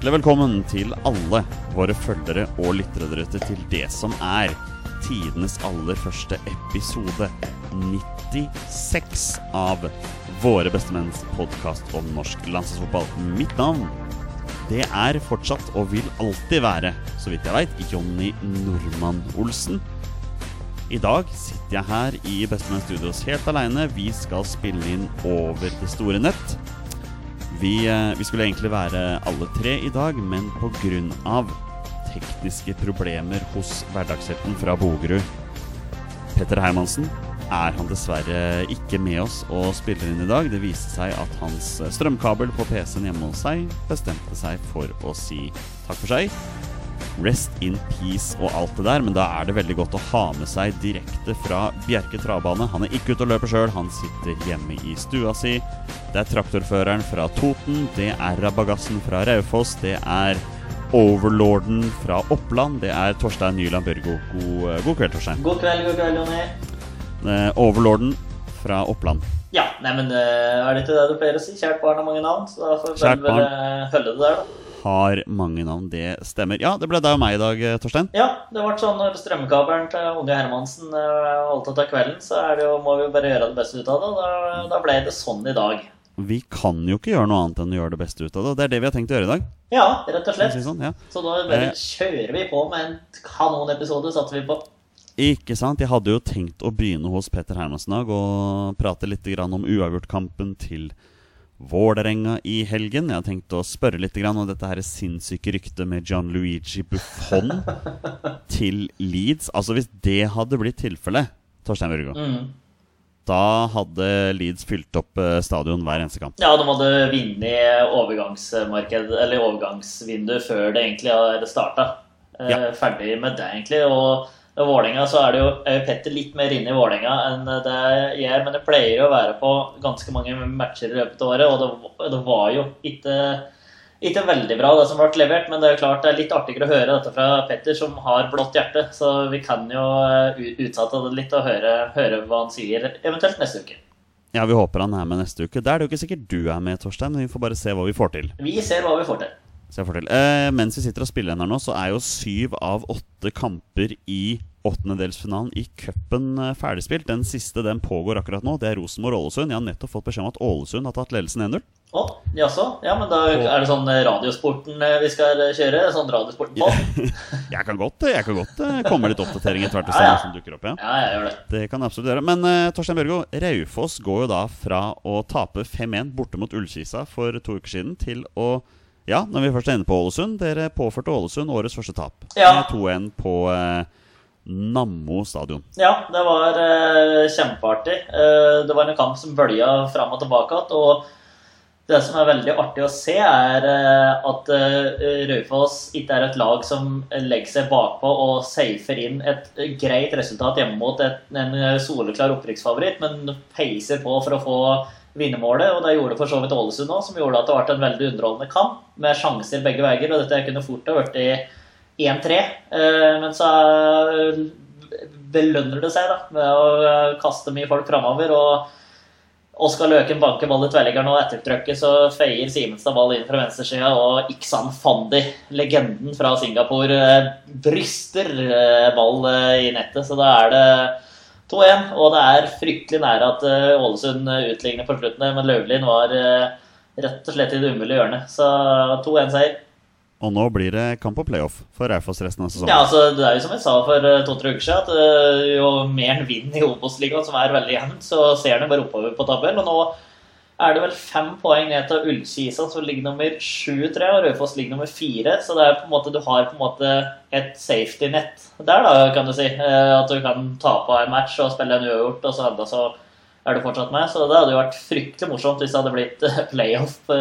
hjertelig velkommen til alle våre følgere og lyttere til det som er tidenes aller første episode 96 av Våre bestemenns podkast om norsk landslagsfotball. Mitt navn det er fortsatt og vil alltid være, så vidt jeg veit, Jonny Normann Olsen. I dag sitter jeg her i Bestemenns Studios helt aleine. Vi skal spille inn over det store nett. Vi, eh, vi skulle egentlig være alle tre i dag, men pga. tekniske problemer hos hverdagshelten fra Bogerud, Petter Hermansen, er han dessverre ikke med oss og spiller inn i dag. Det viste seg at hans strømkabel på PC-en hjemme hos seg bestemte seg for å si takk for seg. Rest in peace og alt det der, men da er det veldig godt å ha med seg direkte fra Bjerke travbane. Han er ikke ute og løper sjøl, han sitter hjemme i stua si. Det er traktorføreren fra Toten, det er rabagassen fra Raufoss, det er overlorden fra Oppland, det er Torstein Nyland Børgo. God, god kveld, Torstein. God kveld, god kveld, Jonny. Eh, overlorden fra Oppland. Ja, nei, men eh, er det ikke det du pleier å si? Kjært barn har mange navn. Så da får vi eh, følge det der, da. Har mange navn, det stemmer. Ja, det ble deg og meg i dag, eh, Torstein. Ja, det ble sånn når strømkabelen til Unge Hermansen eh, holdt til å kvelden, så er det jo, må vi bare gjøre det beste ut av det. Da, da ble det sånn i dag. Vi kan jo ikke gjøre noe annet enn å gjøre det beste ut av det. Og det er det vi har tenkt å gjøre i dag. Ja, rett og slett. sånn, ja. Så da bare Eh. kjører vi på med en kanonepisode, satte vi på. Ikke sant? Jeg hadde jo tenkt å begynne hos Petter Hermansen og prate litt grann om uavgjortkampen til Vålerenga i helgen. Jeg har tenkt å spørre litt om dette her sinnssyke ryktet med John Luigi Buffon til Leeds. Altså Hvis det hadde blitt tilfellet, Torstein Børgo, Mm. da hadde Leeds fylt opp eh, stadion hver eneste kamp. Ja, de hadde vunnet overgangsmarked, eller overgangsvindu før det egentlig starta. Ja. Ferdig med det, egentlig. Og i Vålerenga så er det jo er Petter litt mer inne i Vålerenga enn det jeg gjør, men det pleier jo å være på ganske mange matcher i løpet av året, og det, det var jo ikke ikke veldig bra, det som ble levert, men det er klart det er litt artigere å høre dette fra Petter, som har blått hjerte. Så vi kan jo eh, utsette det litt og høre, høre hva han sier eventuelt neste uke. Ja, Vi håper han er med neste uke. Da er det jo ikke sikkert du er med, Torstein, men vi får bare se hva vi får til. Vi ser hva vi får til. Får til. Eh, mens vi sitter og spiller den her nå, så er jo syv av åtte kamper i åttendedelsfinalen i cupen eh, ferdigspilt. Den siste den pågår akkurat nå. Det er Rosenborg-Ålesund. Jeg har nettopp fått beskjed om at Ålesund har tatt ledelsen 1-0. Å, jaså? Ja, men da er det sånn eh, Radiosporten eh, vi skal kjøre? Sånn Radiosporten på? Jeg kan godt, jeg kan godt komme litt oppdatering etter hvert Ja, ja. som dukker opp. ja Ja, jeg gjør det. Det kan jeg absolutt gjøre. Men uh, Torstein Børgo, Raufoss går jo da fra å tape 5-1 borte mot Ullkisa for to uker siden, til å Ja, når vi først er inne på Ålesund, dere påførte Ålesund årets første tap. Ja. 2-1 på eh, Nammo stadion. Ja, det var eh, kjempeartig. Eh, det var en kamp som bølja fram og tilbake igjen. Og det som er veldig artig å se, er eh, at eh, Raufoss ikke er et lag som legger seg bakpå og safer inn et greit resultat hjemme mot et, en soleklar opprykksfavoritt, men peiser på for å få vinnermålet. Og det gjorde for så vidt Ålesund òg, som gjorde at det ble en veldig underholdende kamp med sjanser begge veier. Og dette kunne fort ha blitt 1-3, eh, men så eh, belønner det seg da, med å eh, kaste mye folk framover. Og Oskar Løken banker ball i tverrliggeren, og ettertrykket så feier Simenstad ball inn fra venstresida. Og Iksan Fandi, legenden fra Singapore, bryster ball i nettet. Så da er det 2-1. Og det er fryktelig nære at Ålesund utligner på slutten, men Løvlin var rett og slett i det umulige hjørnet. Så 2-1-seier. Og nå blir det kamp på playoff for Raufoss resten av sesongen. Ja, altså, det er jo som jeg sa for eh, to-tre uker siden, at eh, jo mer en vinner i Obos-ligaen, som er veldig jevnt, så ser en bare oppover på tabellen. Og nå er det vel fem poeng ned til Ullkisa, som ligger nummer sju-tre, og Raufoss ligger nummer fire. Så det er på en måte, du har på en måte et safety-nett der, da, kan du si. Eh, At du kan tape en match og spille en uavgjort, og så enda så er du fortsatt med. Så det hadde jo vært fryktelig morsomt hvis det hadde blitt playoff på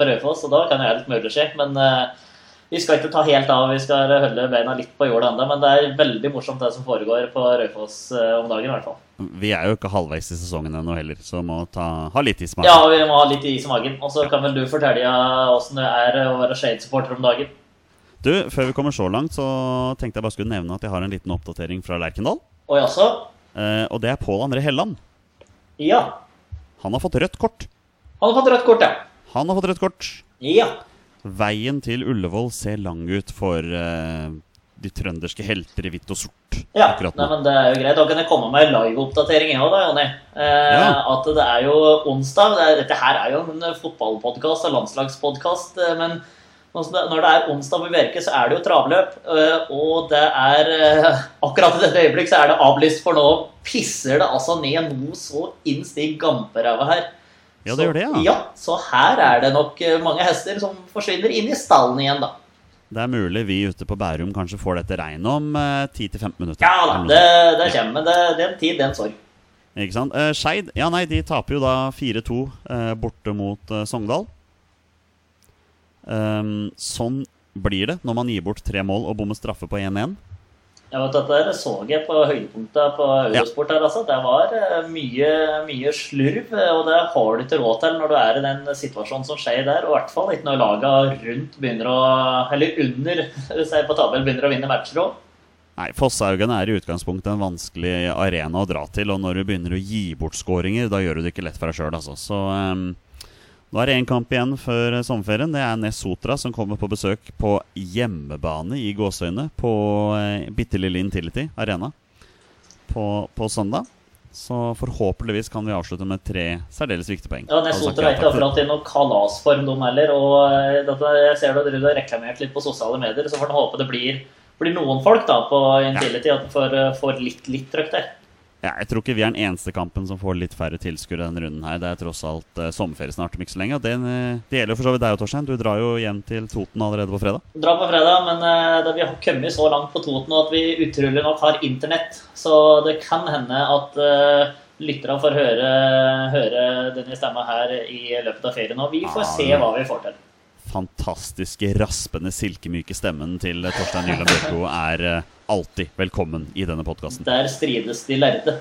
Raufoss, og da kan jo helt mulig skje. Men vi skal ikke ta helt av, vi skal holde beina litt på jorda ennå. Men det er veldig morsomt det som foregår på Raufoss eh, om dagen, i hvert fall. Vi er jo ikke halvveis i sesongen ennå heller, så må ta, ha litt is i magen. Ja, vi må ha litt is i magen. Og så kan vel du fortelle åssen det er å være Shade-supporter om dagen. Du, Før vi kommer så langt, så tenkte jeg bare skulle nevne at jeg har en liten oppdatering fra Lerkendal. Og også? Eh, og det er Pål André Helland. Ja. Han har fått rødt kort. Han har fått rødt kort, ja. Han har fått rødt kort. Ja. Veien til Ullevål ser lang ut for uh, de trønderske helter i hvitt og sort Ja, akkurat nei, men det er jo greit. Da kan jeg komme med en live-oppdatering òg, da, Jonny. Uh, Ja. At det er jo onsdag. Det dette her er jo en fotballpodkast og landslagspodkast. eh, Men altså når det er onsdag på Bjerke, så er det jo travløp. eh, Og det er eh, Akkurat i dette øyeblikk så er det avlyst, for nå pisser det altså ned noe så innstig i gamperæva her. Ja, det gjør det, ja. ja. Så her er det nok eh, mange hester som forsvinner inn i stallen igjen, da. Det er mulig vi ute på Bærum kanskje får dette regnet om eh, 10-15 minutter. Ja da, det, det kommer. Men det, den tid, den sorg. Ikke sant? Eh, Skeid ja, nei, de taper jo da 4-2 eh, borte mot eh, Sogndal. Um, sånn blir det når man gir bort tre mål og bommer straffe på 1-1. Jeg vet at Det så jeg på høydepunktet på Eurosport. her, altså. Det var eh, mye, mye slurv, eh, og det har du ikke råd til når du er i den situasjonen som skjer der. Og i hvert fall ikke når laga rundt begynner å Eller under seg på tabell begynner å vinne matcher òg. Nei, Fosshaugen er i utgangspunktet en vanskelig arena å dra til, og når du begynner å gi bort skåringer, da gjør du det ikke lett for deg sjøl, altså. Så ehm, nå er det én kamp igjen før sommerferien. Det er Nesotra som kommer på besøk på hjemmebane i Gåsøyene på eh, bitte lille Intility Arena på, på søndag. Så forhåpentligvis kan vi avslutte med tre særdeles viktige poeng. Ja, Nesotra er ikke akkurat i noen kalasform, de heller. Og eh, dette, jeg ser du har reklamert litt på sosiale medier, så får en håpe det blir, blir noen folk da på Intility, at en får, eh, får litt, litt trøkk der. Ja, jeg tror ikke vi er den eneste kampen som får litt færre tilskuere denne runden her. Det er tross alt eh, sommerferie snart om ikke så lenge. Det, eh, det gjelder jo for så vidt deg og Torstein. Du drar jo hjem til Toten allerede på fredag. Drar på fredag, men eh, da vi har kommet så langt på Toten at vi utrolig nok har internett, så det kan hende at uh, lytterne får høre, høre denne stemma her i løpet av ferien. Og vi får Ja, se hva vi får til. Fantastiske, raspende, silkemyke stemmen til Torstein Nyland Bjørko er eh, alltid velkommen i denne podkasten. Der strides de lærde.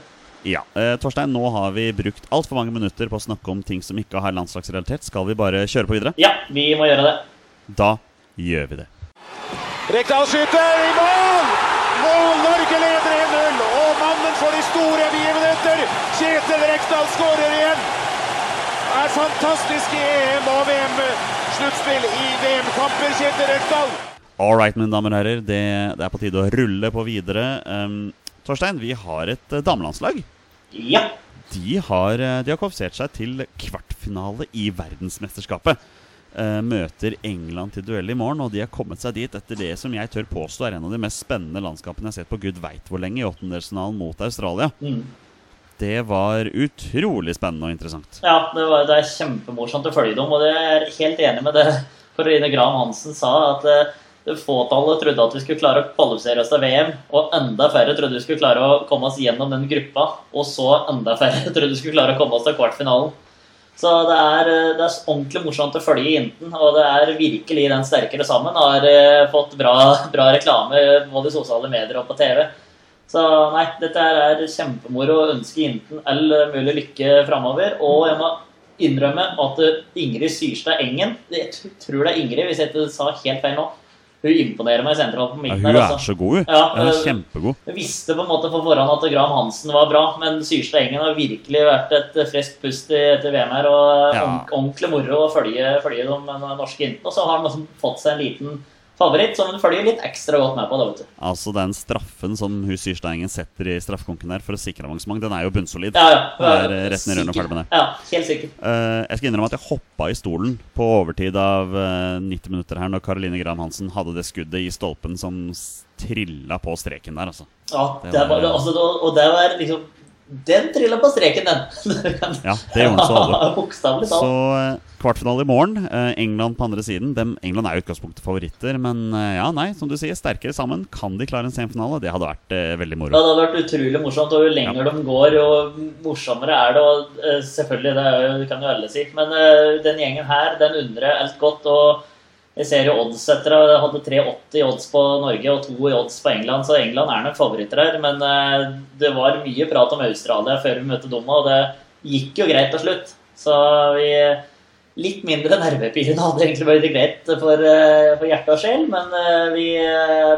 Ja, eh, Torstein, nå har vi brukt altfor mange minutter på å snakke om ting som ikke har landslagsrealitet. Skal vi bare kjøre på videre? Ja, vi må gjøre det. Da gjør vi det. Rekdal skyter i mål! Mål! Norge leder 1-0. Og mannen for de store begivenheter, Kjetil Rekdal skårer igjen. Er fantastisk i EM og VM-sluttspill i VM-kampen, Kjetil Rekdal. All right, mine damer og herrer. Det, det er på tide å rulle på videre. Um, Torstein, vi har et eh, damelandslag. Ja. De har, eh, de har kvalifisert seg til kvartfinale i verdensmesterskapet. Uh, møter England til duell i morgen, og de har kommet seg dit etter det som jeg tør påstå er en av de mest spennende landskapene jeg har sett på gud veit hvor lenge, i åttendelsfinalen mot Australia. Mm. Det var utrolig spennende og interessant. Ja, det, var, det er kjempemorsomt å følge dem, og det er helt enig med det Karoline Graham Hansen sa, at eh, fåtallet trodde at vi skulle klare å kvalifisere oss til VM, og enda færre trodde vi skulle klare å komme oss gjennom den gruppa, og så enda færre trodde vi skulle klare å komme oss til kvartfinalen. Så det er, eh, det er ordentlig morsomt å følge jenten, og det er virkelig den sterkere sammen. Har eh, fått bra, bra reklame både i sosiale medier og på TV. Så nei, dette er kjempemoro ønske jentene all mulig lykke framover. Og jeg må innrømme at eh, Ingrid Syrstad Engen Jeg tror det er Ingrid, hvis jeg ikke sa helt feil nå. Hun imponerer meg sentralt på Ja, hun her, er altså. så god, hun. Ja, Hun er øh, kjempegod. Jeg visste på en måte på forhånd at Graham Hansen var bra, men Syrstad Engen har virkelig vært et friskt pust etter VM her. Og Ja. ordentlig moro å følge, følge de norske jentene. Og så har han liksom fått seg en liten favoritt som hun følger litt ekstra godt med på. da, vet du. Altså Den straffen som hun Syrsteingen setter i straffekonken der for å sikre avansement, den er jo bunnsolid. Ja, ja. Det er eh, rett ned i og ferdig med det. Ja, helt sikkert. Uh, jeg skal innrømme at jeg hoppa i stolen på overtid av uh, 90 minutter her når Karoline Graham Hansen hadde det skuddet i stolpen som trilla på streken der, altså. Ja, Det det var- altså, og det var liksom Den trilla på streken, den! Ja, det gjorde den så alle. Så eh, kvartfinale i morgen. eh, England på andre siden. Dem, England er jo i utgangspunktet favoritter, men eh, ja, nei, som du sier, sterkere sammen. Kan de klare en semifinale? Det hadde vært eh, veldig Ja, moro. det hadde vært utrolig morsomt, og jo lenger de går, jo morsommere er det. Og selvfølgelig, det, jo, det kan jo alle si, men uh, den gjengen her, den undrer alt godt. og jeg ser jo oddsettere hadde 3,80 i odds på Norge og 2 i odds på England, så England er nok favoritter her. Men eh, det var mye prat om Australia før vi møtte dem, og det gikk jo greit til slutt. Så vi Litt mindre nervepirrende hadde egentlig vært greit for, eh, for hjerte og sjel, men eh, vi,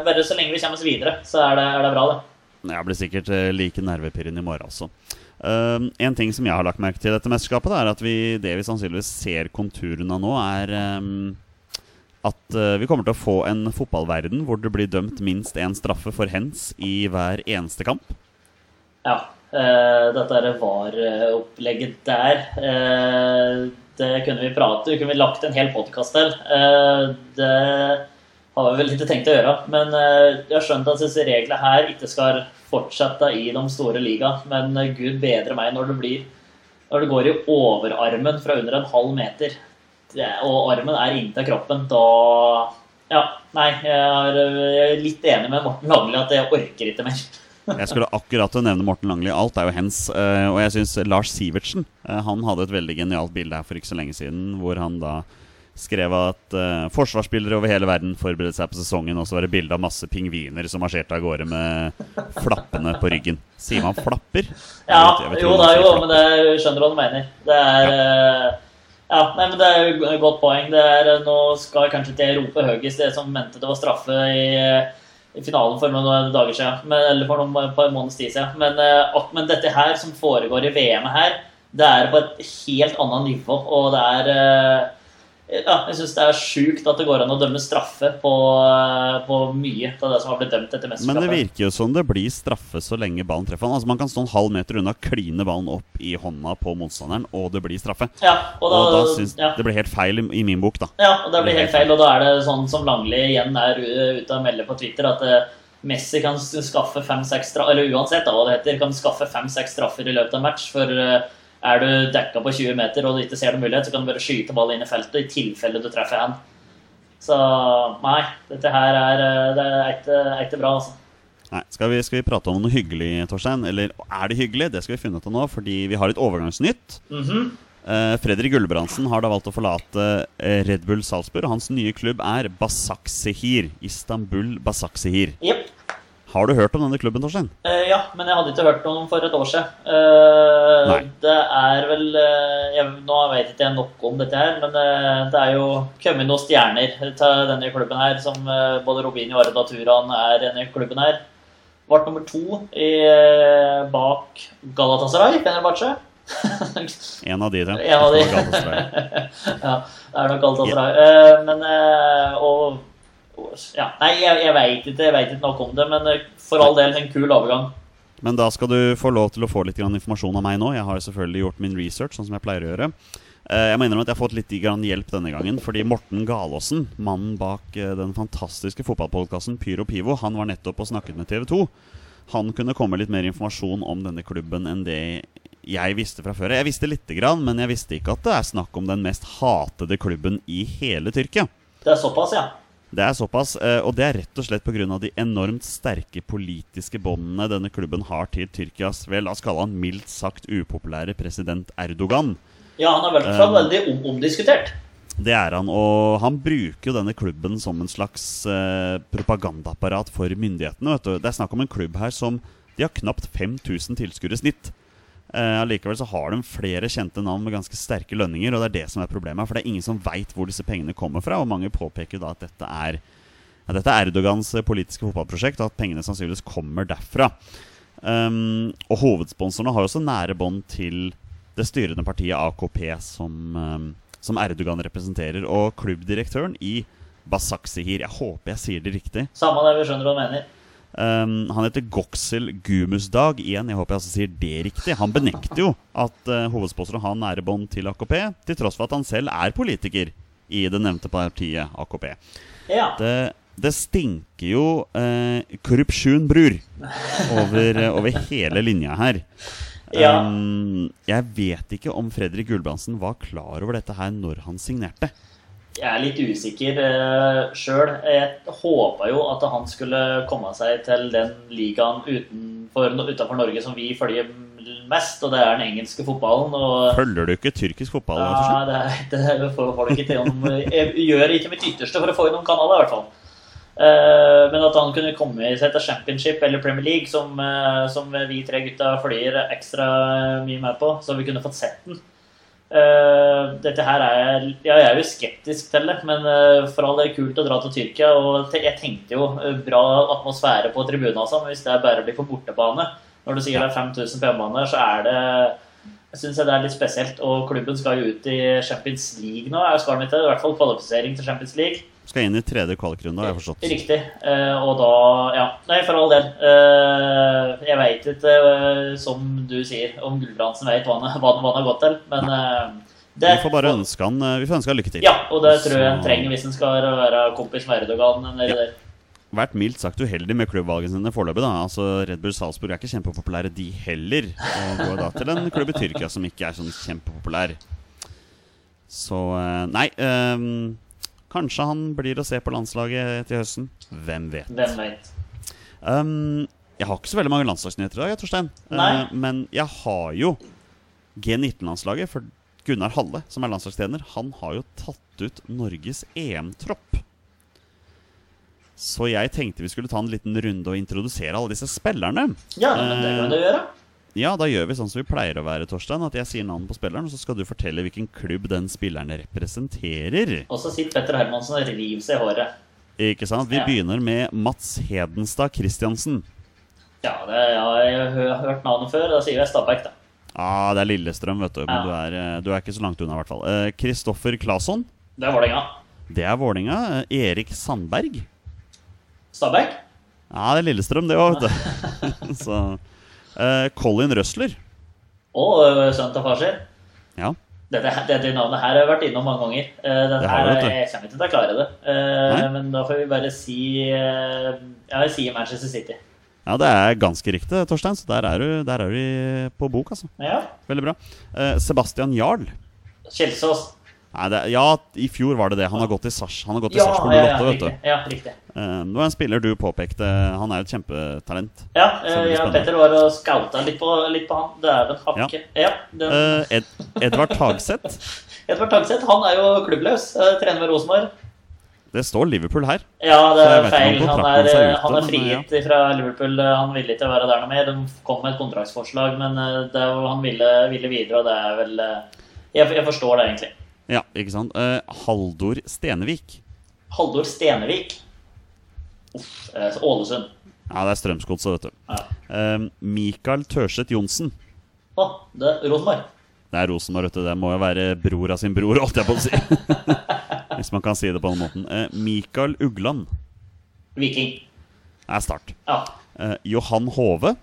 bare så lenge vi kommer oss videre, så er det, er det bra, det. Jeg blir sikkert like nervepirrende i morgen også. Uh, en ting som jeg har lagt merke til dette mesterskapet, er at vi, det vi sannsynligvis ser konturene av nå, er um, at eh, vi kommer til å få en fotballverden hvor det blir dømt minst én straffe for hens i hver eneste kamp. Ja. Uh, dette VAR-opplegget der. uh, det kunne vi prate kunne vi lagt en hel podkast til. Uh, det har vi vel ikke tenkt å gjøre. Men jeg har skjønt at disse reglene her ikke skal fortsette i de store liga. Men gud bedre meg når det blir Når det går i overarmen fra under en halv meter, og armen er inntil kroppen, da Ja, nei, jeg er, litt enig med Morten Langli at jeg orker ikke mer. Jeg skulle akkurat nevne Morten Langli. Alt er jo hens. eh, Og jeg syns Lars Sivertsen eh, Han hadde et veldig genialt bilde her for ikke så lenge siden, hvor han da skrev at eh, forsvarsspillere over hele verden forberedte seg på sesongen, og så var det bilde av masse pingviner som marsjerte av gårde med flappene på ryggen. Sier man flapper? Ja, vet- jo da, jo, flapper. men det skjønner du hva du mener. Det er eh, Ja, nei, men det er jo et godt poeng. Det er, eh, nå skal jeg kanskje ikke jeg rope høyest, det som mente det var straffe i, i finalen for noen dager siden, men, eller for noen par måneders tid siden. Men, at, men dette her som foregår i VM-et her, det er på et helt annet nivå, og det er eh, ja, jeg syns det er sjukt at det går an å dømme straffe på, eh, på mye av det som har blitt dømt etter Men det virker jo som det blir straffe så lenge ballen treffer han. Altså Man kan stå en halv meter unna, kline ballen opp i hånda på motstanderen, og det blir straffe. Ja, og da, Og da synes ja. det blir helt feil i, i min bok, da. Ja, og det blir helt feil. Og da er det sånn som Langli igjen er ute og melder på Twitter, at eh, Messi kan skaffe fem-seks straffer, eller uansett da, hva det heter, kan skaffe fem-seks straffer i løpet av en match. For eh, er du dekka på 20 meter og du ikke ser noen mulighet, så kan du bare skyte ball inn i feltet i tilfelle du treffer han. Så nei, dette her er, eh, det er ikke, ikke bra, altså. Nei, skal vi, skal vi prate om noe hyggelig, Torstein? Eller er det hyggelig? Det skal vi finne ut av nå, fordi vi har et overgangsnytt. Mhm. Eh, Fredrik Gulbrandsen har da valgt å forlate eh, Red Bull Salzburg. Hans nye klubb er Basaksehir. Istanbul Basaksehir. Jepp. Har du hørt om denne klubben, Torstein? Uh, ja, men jeg hadde ikke hørt om den for et år siden. Uh, det er vel uh, jeg, Nå vet ikke jeg nok om dette her, men det er jo kommet noen stjerner til denne klubben her, som både Robinho og Arda Turan er i denne klubben her. Ble nummer to i, bak Galatasaray, Fenerbahçe. En av de, det. En av de. Ja, det er nok Galatasaray. Eh, men og Ja, nei, jeg, jeg veit ikke, jeg vet ikke nok om det, men eh, for all del en kul overgang. Men da skal du få lov til å få litt grann informasjon av meg nå. Jeg har selvfølgelig gjort min research, sånn som jeg pleier å gjøre. Eh, Jeg må innrømme at jeg har fått litt grann hjelp denne gangen. Fordi Morten Galaasen, mannen bak eh, den fantastiske fotballpodkasten Pyro Pivo, han var nettopp og snakket med TV 2. Han kunne komme litt mer informasjon om denne klubben enn det jeg visste fra før. Jeg visste lite grann, men jeg visste ikke at det er snakk om den mest hatede klubben i hele Tyrkia. Det er såpass, ja. Det er såpass, eh, og det er rett og slett pga. de enormt sterke politiske båndene denne klubben har til Tyrkias vel, la oss kalle han mildt sagt upopulære president Erdogan. Ja, han er vel hvert Um, veldig om omdiskutert. Det er han, og han bruker jo denne klubben som en slags eh, propagandaapparat for myndighetene. Vet du. Det er snakk om en klubb her som De har knapt 5000 tilskuere i snitt. Eh, Allikevel så har de flere kjente navn med ganske sterke lønninger, og det er det som er problemet. For det er ingen som veit hvor disse pengene kommer fra, og mange påpeker da at dette er ja, dette er Erdogans eh, politiske fotballprosjekt, og at pengene sannsynligvis kommer derfra. Um, og hovedsponsorene har jo også nære bånd til det styrende partiet AKP, som, um, som Erdogan representerer. Og klubbdirektøren i Basaksehir, jeg håper jeg sier det riktig, Samme det, vi skjønner hva du mener. Um, han heter Goksel Gumusdag. Igjen, jeg håper jeg altså sier det riktig. Han benekter jo at uh, hovedsponsoren har nære bånd til AKP, til tross for at han selv er politiker i det nevnte partiet AKP. Ja. Det, det stinker jo uh, korrupsjon, bror, over, uh, over hele linja her. Ja. Um, jeg vet ikke om Fredrik Gulbrandsen var klar over dette her når han signerte. Jeg er litt usikker uh, sjøl. Jeg håpa jo at han skulle komme seg til den ligaen utenfor, utenfor Norge som vi følger mest, og det er den engelske fotballen. Og Følger du ikke tyrkisk fotball? Ja, det, er, det får folk ikke til. om- Jeg gjør ikke mitt ytterste for å få inn noen kanaler, i hvert fall. Eh, men at han kunne komme seg til Championship eller Premier League, som, eh, som vi tre gutta følger ekstra mye med på, så vi kunne fått sett den. Eh, dette her er Ja, jeg er jo skeptisk til det, men uh, for all del kult å dra til Tyrkia. Og jeg tenkte jo uh, bra atmosfære på tribunen, altså, men hvis det bare blir på bortebane Når du sier det er 5000 på hjemmebane, så er det jeg synes det er litt spesielt. Og klubben skal jo ut i Champions League nå. er- Skal de ikke? I hvert fall kvalifisering til Champions League. Skal inn i tredje kvalikrunde, har jeg forstått. Riktig. Uh, og da Ja, nei, for all del. Uh, jeg veit ikke, uh, som du sier, om Gulbrandsen veit hva, hva, han har gått til, men det Vi får bare ønske han, vi får ønske han lykke til. Ja, og det tror jeg han trenger hvis han skal være kompis med Erdogan nedi der. vært mildt sagt uheldig med klubbvalgene sine foreløpig. Altså, Red Bull Salzburg er ikke kjempepopulære, de heller. Og går da til en klubb i Tyrkia som ikke er sånn kjempepopulær. Så nei ehm, Kanskje han blir å se på landslaget til høsten. Hvem vet. Hvem vet. Um, jeg har ikke så veldig mange landslagsnyheter i dag, Torstein. Eh, men jeg har jo G19-landslaget. For Gunnar Halle, som er landslagstrener, han har jo tatt ut Norges EM-tropp. Så jeg tenkte vi skulle ta en liten runde og introdusere alle disse spillerne. Ja, men det kan du gjøre. Ja, da gjør vi sånn som vi pleier å være, Torstein. At jeg sier navnet på spilleren, og så skal du fortelle hvilken klubb den spilleren representerer. Og så sitter Petter Hermansen og river seg i håret. Ikke sant? Vi Ja. begynner med Mats Hedenstad Christiansen. Ja, det, ja, jeg har hørt navnet før. Da sier jeg Stabæk, da. Ah, det er Lillestrøm, vet du. Men Ja. du, er, eh, du er ikke så langt unna, i hvert fall. Eh, Kristoffer Claesson. Det er Vålerenga. Det er Vålinga. Erik Sandberg. Stabæk? Ja, det er Lillestrøm, det òg, vet du. så eh, Colin Røsler. Og ø, sønnen til far sin. Ja. Dette, dette navnet her har jeg vært innom mange ganger. Uh, Den Det her. Jeg kommer ikke til å klare det. Uh, Men da får vi bare si uh, Ja, vi sier Manchester City. ja, det er ganske riktig, Torstein. Så der er du, der er du på bok, altså. Ja. Veldig bra. Eh, Sebastian Jarl. Kjelsås. Nei, det, ja, i fjor var det det. Han har gått i Sars Han har gått i Ja, Sarpsborg ja, ja, 08, vet du. Ja, riktig. Uh, det var en spiller du påpekte. Han er jo et kjempetalent. Ja, eh, det ja. Petter var og skauta litt på, litt på han. Dæven hakke. Ja. den, Uh, Ed, Edvard Tagseth. Edvard Tagseth han er jo klubbløs. eh, Trener med Rosenborg. Det står Liverpool her. Ja, det er feil. Han er, er eh, ute, han er frigitt ja. fra Liverpool. Han ville ikke være der noe mer. De kom med et kontraktsforslag, men eh, det, er han ville, ville videre, og det er vel eh, Jeg, jeg forstår det egentlig. Ja, ikke sant. Uh, Haldor Stenevik. Haldor Stenevik. Uff, eh, Ålesund. Ja, det er Strømsgodset, vet du. Ja. Uh, Mikael Tørseth Johnsen. Å, det er Rosenborg. Det er Rosenborg, vet du. Det må jo være bror av sin bror, holdt jeg på å si. Hvis man kan si det på den måten. Uh, Mikael Ugland Viking. er start. Ja. Johan Hove.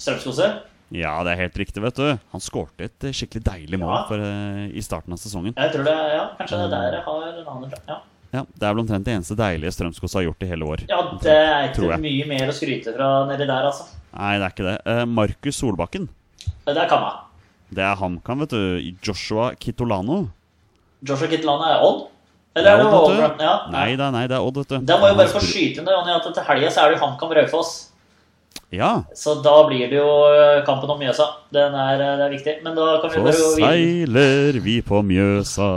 Strømsgodset. Ja, det er helt riktig, vet du. Han skårte et eh, skikkelig deilig mål Ja. for, uh, i starten av sesongen. Jeg tror det, ja, Kanskje det er der jeg har navnet fra. Ja. Ja, Det er vel omtrent det eneste deilige Strømskog har gjort i hele år. ja, det er ikke mye mer å skryte fra nedi der, altså. Nei, det er ikke det. Uh, Markus Solbakken. Det er Kamma. Det er HamKam, vet du. Joshua Kitolano. Joshua Kitolano er Odd? Eller er det Odd. Ja. Nei, det er, nei, det er Odd, vet du. Da må jo bare få skyte inn det, Jonny, at til helga er det HamKam Raufoss. Ja, Så da blir det jo eh, kampen om Mjøsa. Den er, eh, det er viktig. Men da kan vi så seiler vi på Mjøsa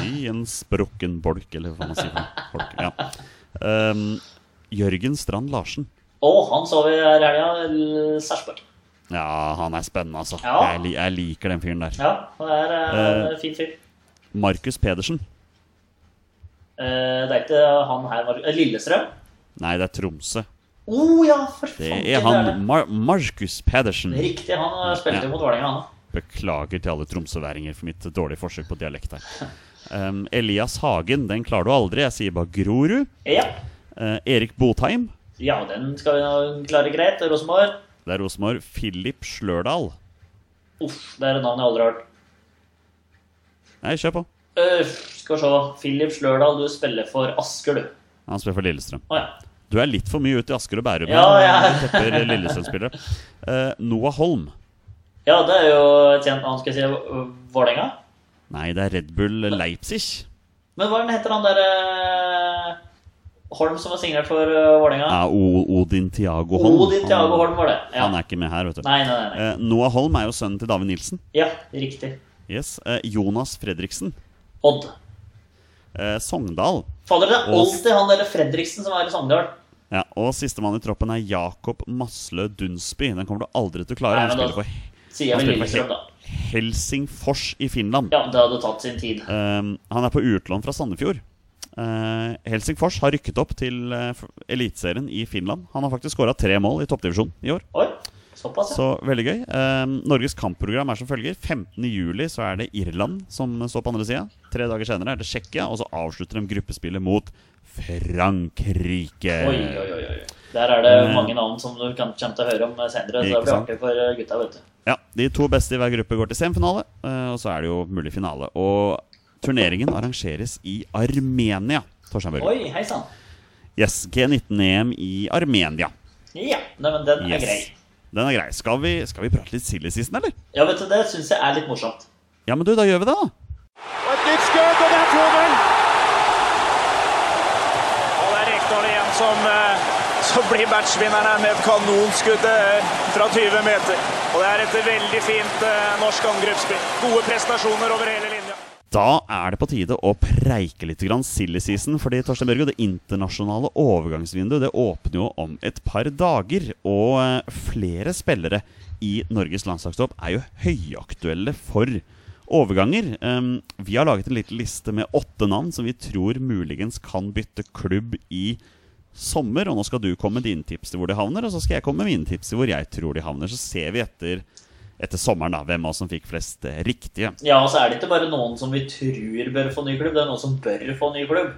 i en sprukken bolk, eller hva man sier. Folk, ja. Um, Jørgen Strand Larsen. Å, han så vi her i helga. Sarpsborg. Ja, han er spennende, altså. Ja. Jeg, jeg liker den fyren der. Ja, det er eh, fin fyr. Markus Pedersen. Uh, det er ikke han her Lillestrøm? Nei, det er Tromsø. Oh, ja, for Det faen. er han Mar Markus Pedersen. Riktig, han spilte Ja. mot Vålerenga, han. Beklager til alle tromsøværinger for mitt dårlige forsøk på dialekt her. Um, Elias Hagen, den klarer du aldri. Jeg sier bare Grorud. Ja. Uh, Erik Botheim. ja, den skal vi klare greit. Rosenborg. Det er Rosenborg. Philip Slørdal. Uff, det er et navn jeg aldri har hørt. Nei, kjør på. Uh, skal vi se. Philip Slørdal, du spiller for Asker, du. Han spiller for Lillestrøm. Å ja. Du er litt for mye ute i Asker og Bærum. Ja, ja. tepper Lillestrøm-spillere. Uh, Noah Holm. Ja, det er jo et kjent navn, skal jeg si. Vålerenga. Nei, det er Red Bull Leipzig. Men hva er heter han der eh, Holm som var signert for uh, Vålerenga? Ja, Odin Tiago Holm. Odin Thiago Holm var det. Ja. Han er ikke med her, vet du. Nei, nei, nei. Eh, Noah Holm er jo sønnen til David Nilsen. Ja, riktig. Yes. Uh, Jonas Fredriksen. Odd. Eh, Sogndal. Fader, det er alltid han der Fredriksen som er i Sogndal. Ja, Og sistemann i troppen er Jakob Maslø Dunsby. Den kommer du aldri til å klare. Nei, Han spiller for Sier Han spiller for. Helsingfors i Finland. Ja, det hadde tatt sin tid. Um, han er på utlån fra Sandefjord. Uh, Helsingfors har rykket opp til uh, Eliteserien i Finland. Han har faktisk skåra tre mål i toppdivisjon i år. Oi, såpass, ja. Så veldig gøy. Um, Norges kampprogram er som følger. 15.07 så er det Irland som står på andre sida. Tre dager senere er det Tsjekkia, og så avslutter de gruppespillet mot Frankrike. Oi, oi, oi. Der er det mange navn som du kan, kommer til å høre om senere. Så det blir artig for eh, gutta, vet du. Ja, De to beste i hver gruppe går til semifinale, eh, og så er det jo mulig finale. Og turneringen arrangeres i Armenia. Torstein Børge. Oi, hei sann. Yes, G19-EM i Armenia. Ja, nei, men den er grei. Den er grei. Skal vi, skal vi prate litt silly season, eller? Ja, vet du, det syns jeg er litt morsomt. Ja, men du, da gjør vi det, da. Og et nytt skudd, og det er 2-0! Og det er Rekdal igjen som, eh, som blir matchvinneren med et kanonskudd eh, fra 20 meter. Og det er et veldig fint eh, norsk angrepsspill. Gode prestasjoner over hele linja. Da er det på tide å preike litt silly season. Fordi Torstein Børge, det internasjonale overgangsvinduet det åpner jo om et par dager. Og flere spillere i Norges landslagstopp er jo høyaktuelle for overganger. Um, vi har laget en liten liste med åtte navn som vi tror muligens kan bytte klubb i sommer. Og nå skal du komme med dine tips til hvor de havner, og så skal jeg komme med mine tips til hvor jeg tror de havner. Så ser vi etter, etter sommeren da, hvem av oss som fikk flest eh, riktige. Ja, og så er det ikke bare noen som vi tror bør få ny klubb, det er noen som bør få ny klubb.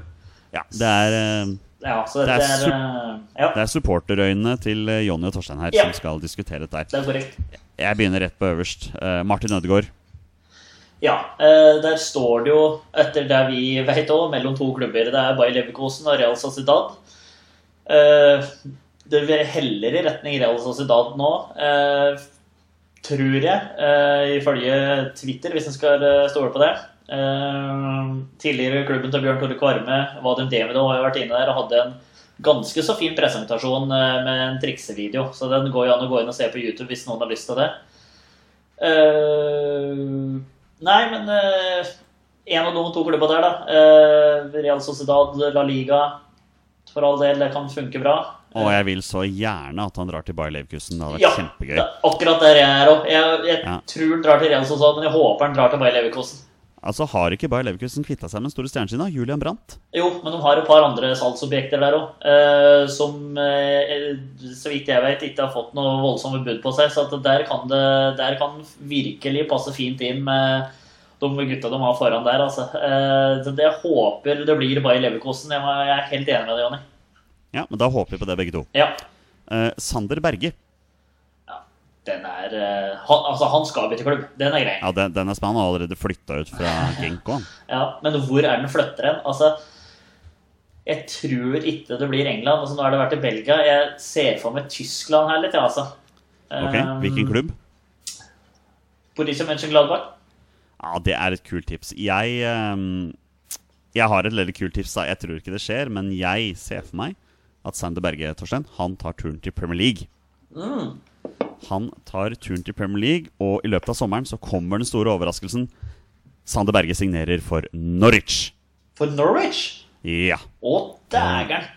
Ja, det er... eh, Ja, så Det det er er, eh, Ja, Det er supporterøynene til eh, Jonny og Torstein her Ja. som skal diskutere dette. det er korrekt. Jeg begynner rett på øverst. Eh, Martin Ødegaard. Ja, eh, der står det jo, etter det vi vet òg, mellom to klubber. Det er Bayer Leverkosen og Real Sociedad. Eh, Det heller i retning Real Sociedad nå, eh, tror jeg, eh, ifølge Twitter, hvis en skal stole på det. Tidligere klubben til Bjørn Tore Kvarme, Vadim Demido, har jo vært inne der og hadde en ganske så fin presentasjon med en triksevideo. Så den går jo an å gå inn og se på YouTube hvis noen har lyst til det. Nei, men en av de to klubba der, da. Real Sociedad, La Liga. For all del, det kan funke bra. Og jeg vil så gjerne at han drar til Bayer Leverkusen. Det hadde vært Ja, kjempegøy. det er akkurat der jeg er òg. Jeg, jeg Ja. tror han drar til Real Sociedad, men jeg håper han drar til Bayer Leverkusen. Altså, Har ikke Bayer Leverkusen kvitta seg med den store stjernen sin? da? Julian Brandt? Jo, men de har et par andre salgsobjekter der òg, eh, som eh, så vidt jeg vet ikke har fått noe voldsomme bud på seg. Så at der, kan det, der kan virkelig passe fint inn med de gutta de har foran der. Altså. Eh, så det jeg håper det blir bare Leverkosen. Jeg er helt enig med deg, Jonny. Ja, men da håper vi på det, begge to. Ja. Eh, Sander Berge. Den er eh, han, Altså, han skal bytte klubb. Den er grei. Ja, Den, den er spennende. Han har allerede flytta ut fra Genk. Ja, men hvor er den flytter hen? Altså, jeg tror ikke det blir England. Altså, nå har det vært i Belgia. Jeg ser for meg Tyskland her litt, ja, altså. Ok, Hvilken klubb? Borussia Mönchengladbach. Ja, Det er et kult tips. Jeg ehm, Jeg har et veldig kult tips. da Jeg tror ikke det skjer, men jeg ser for meg at Sander Berge Torstein, han tar turen til Premier League. Mm. Han tar turen til Premier League, og i løpet av sommeren så kommer den store overraskelsen. Sander Berge signerer for Norwich. For Norwich? Ja. Å, dægeren!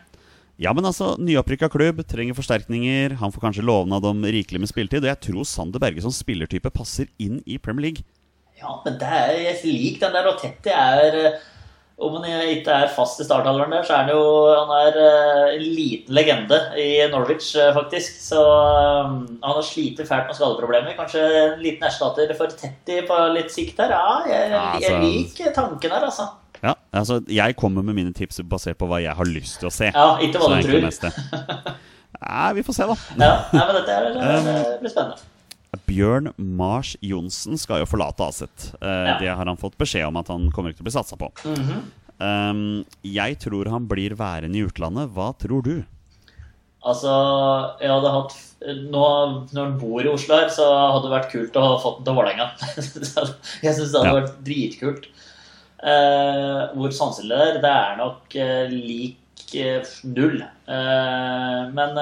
Ja, men altså, Nyopprykka klubb, trenger forsterkninger. Han får kanskje lovnad om rikelig med spilletid. Og jeg tror Sander Berge som spillertype passer inn i Premier League. Ja, men det er, jeg liker den der. Og Tetti er eh, Om han ikke er fast i startalderen der, så er han jo Han er eh, en liten legende i Norwich, eh, faktisk. Så han har slitt fælt med skadeproblemer. Kanskje en liten erstatter for Tetti på litt sikt her. Ja, jeg, Ja, jeg altså- liker tanken her, altså. Ja, altså, Jeg kommer med mine tips basert på hva jeg har lyst til å se. Ja, ikke hva du tror. Nei, vi får se, da. Ja, nei, men dette er, det blir spennende. Bjørn Mars Johnsen skal jo forlate Aset. Uh. Det har han fått beskjed om at han kommer ikke til å bli satsa på. Mhm. um, jeg tror han blir værende i utlandet. Hva tror du? Altså, jeg hadde hatt nå, Når han bor i Oslo her, så hadde det vært kult å ha fått den til Vålerenga. Jeg syns det hadde Ja. vært dritkult. Uh, hvor sannsynlig det er, det er nok uh, lik null. Men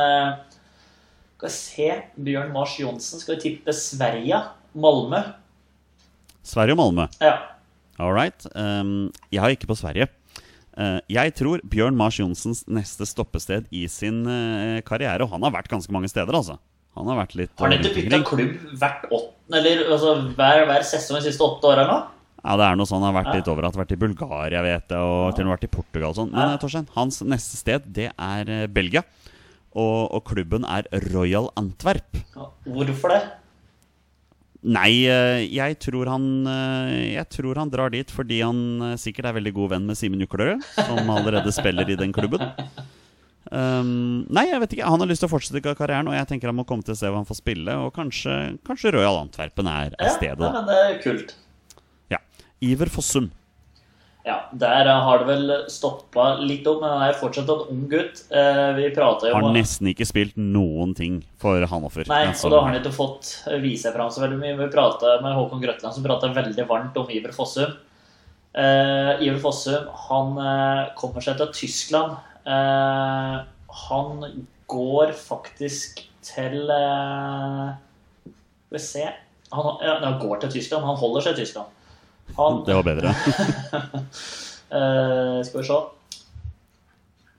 skal vi se Bjørn Mars Johnsen skal vi tippe Sverige. Malmö. Sverige og Malmö. Ja. All right. Um, jeg har ikke på Sverige. Uh, jeg tror Bjørn Mars Johnsens neste stoppested i sin uh, karriere Og han har vært ganske mange steder, altså. Han har vært litt Har han ikke rundt bytta klubb hvert åttende, eller altså, hver, hver sesong de siste åtte åra nå? Ja, det er noe sånn Han har vært Ja. litt overalt. Vært i Bulgaria, vet jeg, og til og med vært i Portugal og sånn. Men Ja. eh, Torstein, hans neste sted, det er eh, Belgia. Og, og klubben er Royal Antwerp. Hvorfor det? Nei, eh, jeg tror han eh, Jeg tror han drar dit fordi han eh, sikkert er veldig god venn med Simen Juklerød, som allerede spiller i den klubben. Um, nei, jeg vet ikke. Han har lyst til å fortsette karrieren, og jeg tenker han må komme til å se hva han får spille. Og kanskje, kanskje Royal Antwerpen er, er stedet. Ja, men det er kult. Ja. Iver Fossum. Ja, Der har det vel stoppa litt opp, men han er fortsatt en ung gutt. Eh, vi prata jo Har nesten ikke spilt noen ting for Hanoffer. Nei, og da har han ikke fått vise seg fram så veldig mye. Vi prata med Håkon Grøtland, som prata veldig varmt om Iver Fossum. Eh, Iver Fossum han eh, kommer seg til Tyskland. Eh, han går faktisk til Skal vi se han, ja, Han går til Tyskland. Han holder seg i Tyskland. Han Det var bedre. eh, Skal vi se.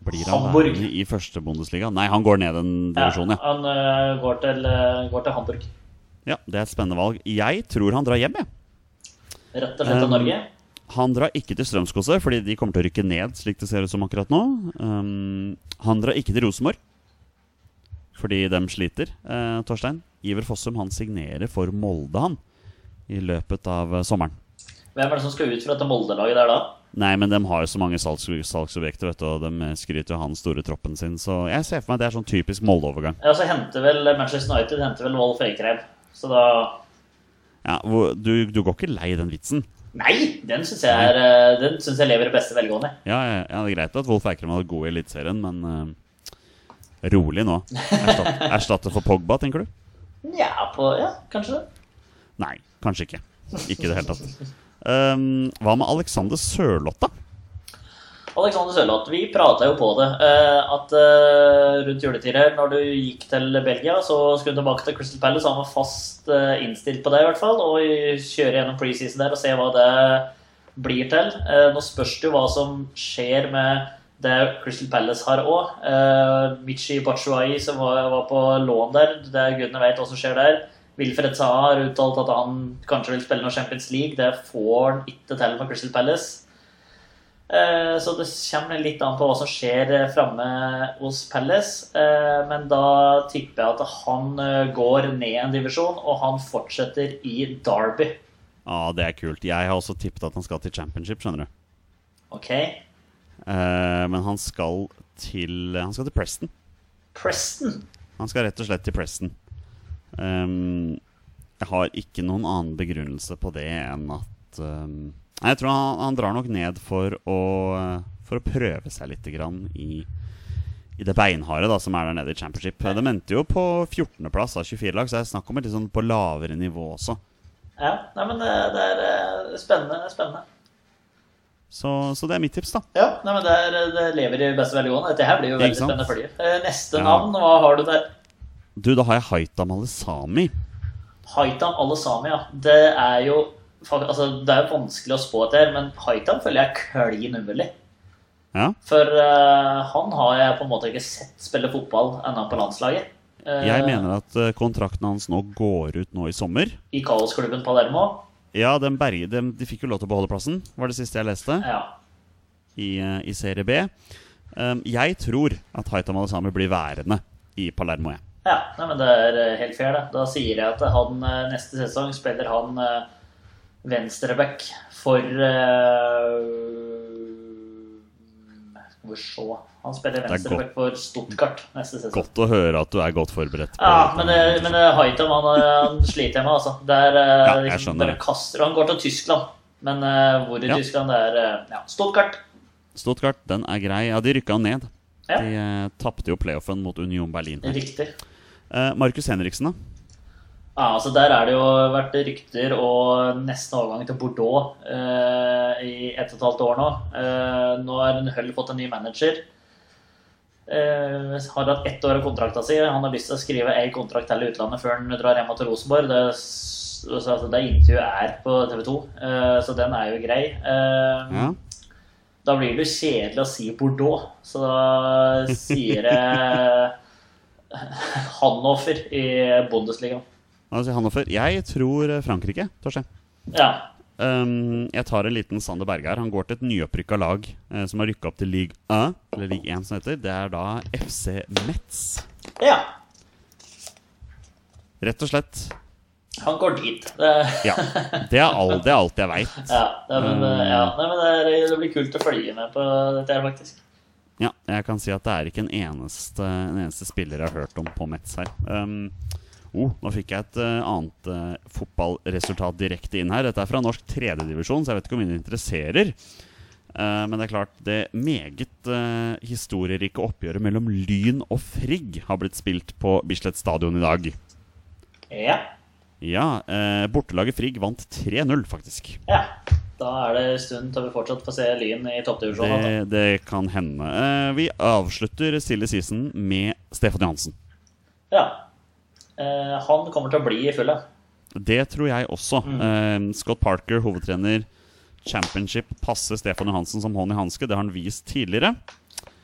Blir han Hamburg. værende i første Bundesliga? Nei, han går ned en divisjon, ja. Han eh, går, til, eh, går til Hamburg. ja. Det er et spennende valg. Jeg tror han drar hjem, jeg. Rett og slett til Um, Norge. Han drar ikke til Strømskose, fordi de kommer til å rykke ned, slik det ser ut som akkurat nå. Um, han drar ikke til Rosenborg, fordi de sliter, eh, Torstein. Iver Fossum han signerer for Molde, han, i løpet av eh, sommeren. Hvem er det som skal ut fra dette Molde-laget der da? Nei, men de har jo så mange salgs salgsobjekter, vet du, og de skryter jo av han store troppen sin, så jeg ser for meg det er sånn typisk Molde-overgang. Ja, så henter vel Manchester United henter vel Wolf Eikreim. Så da Ja, du, du går ikke lei den vitsen? Nei! Den syns jeg, er, eh, den synes jeg lever i beste velgående. Ja, ja, ja, det er greit at Wolf Eikrem hadde god i Eliteserien, men uh, rolig nå. Erstatte, erstatte for Pogba, tenker du? Ja, på, ja, kanskje det. Nei, kanskje ikke. Ikke i det hele tatt. Um, hva med Alexander Sørloth, da? Alexander Sørloth, vi prata jo på det. eh, At eh, rundt juletider, når du gikk til Belgia, så skulle du tilbake til Crystal Palace. Han var fast eh, innstilt på det, i hvert fall. Og kjøre gjennom preseason der og se hva det blir til. Nå spørs det jo hva som skjer med det Crystal Palace har òg. Michi Batshuayi, som var, på lån der, det er gudene vet hva som skjer der. Wilfred Saha har uttalt at han kanskje vil spille noe Champions League. Det får han ikke til for Crystal Palace. Eh, Så det kommer litt an på hva som skjer eh, framme hos Palace. Eh, Men da tipper jeg at han går ned en divisjon, og han fortsetter i Derby. Ja, det er kult. Jeg har også tippet at han skal til championship, skjønner du. Ok? Men han skal til Han skal til Preston. Preston. Han skal rett og slett til Preston. Um, jeg har ikke noen annen begrunnelse på det enn at um, Jeg tror han, han drar nok ned for å, for å prøve seg litt i, i det beinharde da, som er der nede i championship. Det endte jo på 14.-plass av 24 lag, så det er snakk om et litt sånn på lavere nivå også. Ja, nei, men det, det er eh, spennende. spennende. Så, så det er mitt tips, da. Ja, nei, men det, er, det lever i beste velgående. Dette her blir jo veldig spennende. Eh, Neste Ja. navn, hva har du der? Du, da har jeg Haita Malesami. Haitam Alesami, ja. Det er jo altså, Det er jo vanskelig å spå etter, men Haitam føler jeg er klin umulig. Ja. For uh, han har jeg på en måte ikke sett spille fotball ennå på landslaget. Uh, Jeg mener at eh, kontrakten hans nå går ut nå i sommer. I kaosklubben Palermo. Ja, den berge, de, de fikk jo lov til å beholde plassen, var det siste jeg leste. Ja. i, eh, i Serie B. Um, jeg tror at Haita Malesami blir værende i Palermo. jeg. Ja nei, men det er eh, helt fair, det. Da sier jeg at han eh, neste sesong spiller han uh, venstreback for uh, Skal vi se Han spiller er venstreback for Stuttgart neste sesong. Godt å høre at du er godt forberedt. Ja, men, det- men Haitam han, eh, han sliter jeg med, altså. Er, eh, Ja, jeg skjønner det. kaster Han går til Tyskland, men uh, hvor i Ja. Tyskland? Det er eh, ja, Stuttgart. Stuttgart, den er grei. Ja, de rykka ned. Ja. De uh, tapte jo playoffen mot Union Berlin. Riktig. Uh, Markus Henriksen, da? Ja, altså Der er det jo vært rykter og nesten overgang til Bordeaux eh, i ett og et halvt år nå. Eh, nå har Hull fått en ny manager. Eh, har hatt ett år av kontrakta si. Han har lyst til å skrive ei kontrakt til utlandet før han drar hjem til Rosenborg. Det, s- altså, det intervjuet er på TV 2, eh, så den er jo grei. Eh, Ja. Da blir det jo kjedelig å si Bordeaux, så da sier jeg Hannover i Bundesligaen. Altså, Hannover. Jeg tror eh, Frankrike, Torstein. Ja. Um, jeg tar en liten Sander Berge her. Han går til et nyopprykka lag eh, som har rykka opp til league 1, eller league 1 som heter. Det er da FC Metz. ja. Rett og slett. Han går dit. Det, Ja. Det er, all, det er alt jeg veit. ja, det, men, um, ja. Nei, men det, det blir kult å følge med på dette her, faktisk. Ja, jeg kan si at det er ikke en eneste, en eneste spiller jeg har hørt om på Metz her. Um, oh, nå fikk jeg et uh, annet uh, fotballresultat direkte inn her. Dette er fra norsk tredjedivisjon, så jeg vet ikke om det interesserer. Uh, men det er klart, det meget historierike oppgjøret mellom Lyn og Frigg har blitt spilt på Bislett stadion i dag. Ja. Ja, eh, bortelaget Frigg vant 3-0, faktisk. ja. Da er det en stund til vi fortsatt får se Lyn i toppdivisjonen. Det, altså. det kan hende. Eh, vi avslutter stille season med Stefan Johansen. Ja. Eh, han kommer til å bli i fulle. Det tror jeg også. Mm. Eh, Scott Parker, hovedtrener. Championship passer Stefan Johansen som hånd i hanske. Det har han vist tidligere.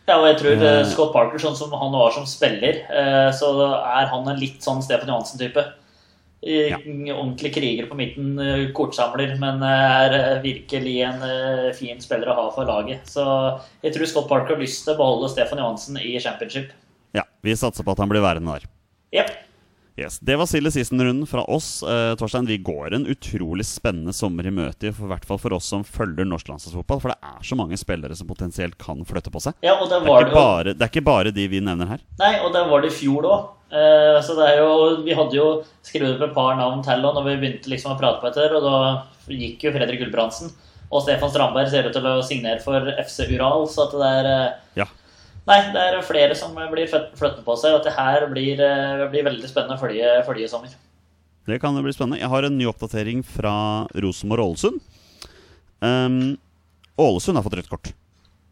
Ja, og jeg tror eh, Eh. Scott Parker, sånn som han var som spiller, eh, så er han en litt sånn Stefan Johansen-type. Ja. Ordentlig kriger på midten, eh, kortsamler, men er eh, virkelig en eh, fin spiller å ha for laget. Så jeg tror Scott Parker har lyst til å beholde Stefan Johansen i championship. Ja, Vi satser på at han blir værende der. Yep. Yes, Det var Silje Sisen-runden fra oss. Eh, Torstein, Vi går en utrolig spennende sommer i møte, for, i hvert fall for oss som følger norsk landslagsfotball. For det er så mange spillere som potensielt kan flytte på seg. Ja, og det Det er det bare, det er ikke bare de vi nevner her. Nei, og det var det i fjor òg. Eh, så det er jo Vi hadde jo skrevet opp et par navn til da vi begynte liksom å prate på etter, og da gikk jo Fredrik Gulbrandsen. Og Stefan Strandberg ser ut til å signere for FC Ural, så at det er eh, Ja, Nei, det er flere som blir flytt- flyttet på seg, og det her blir, eh, blir veldig spennende å følge, følge i sommer. Det kan jo bli spennende. Jeg har en ny oppdatering fra Rosenborg Ålesund. Um, Ålesund har fått rødt kort.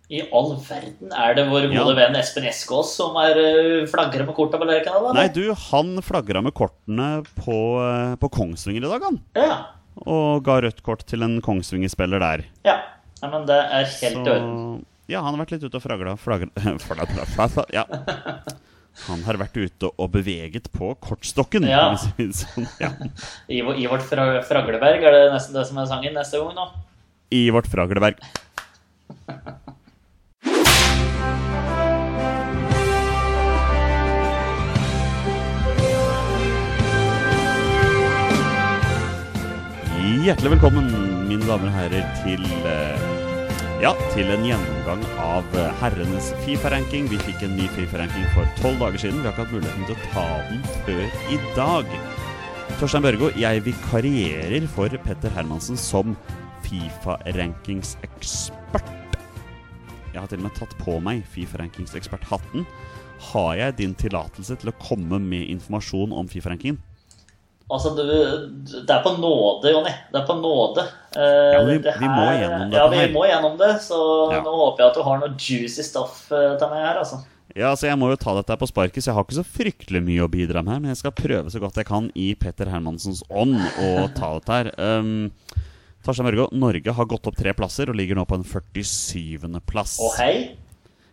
I all verden er det vår Ja. venn Espen Eskås som er uh, flagrer med korta på Lerkendal? Nei, du, han flagra med kortene på, eh, på Kongsvinger i dag, han. Ja. Og ga rødt kort til en Kongsvinger-spiller der. ja. Nei, men det er helt i orden. Ja, han har vært litt ute og flagla flagra, ja. Han har vært ute og beveget på kortstokken. Ja. sånn. ja. I, I vårt fra, Fragleberg er det nesten det som er sangen neste gang nå. I vårt Fragleberg. Hjertelig velkommen, mine damer og herrer, til eh, ja, til en gjennomgang av eh, herrenes Fifa-ranking. Vi fikk en ny Fifa-ranking for tolv dager siden. Vi har ikke hatt muligheten til å ta den før i dag. Torstein Børgo, jeg vikarierer for Petter Hermansen som Fifa-rankingsekspert. Jeg har til og med tatt på meg Fifa-rankingsekspert-hatten. Har jeg din tillatelse til å komme med informasjon om Fifa-rankingen? Altså, du, det er på nåde, Jonny. Det er på nåde. Eh, Ja, vi- vi må gjennom det. Ja, vi må gjennom det. Så Ja. nå håper jeg at du har noe juicy stuff eh, til meg her, altså. Ja, altså Jeg må jo ta dette her på sparket, så jeg har ikke så fryktelig mye å bidra med. Men jeg skal prøve så godt jeg kan i Petter Hermansens ånd å ta dette her. Um, Torstein Mørgo, Norge har gått opp tre plasser og ligger nå på en 47. plass. Og hei.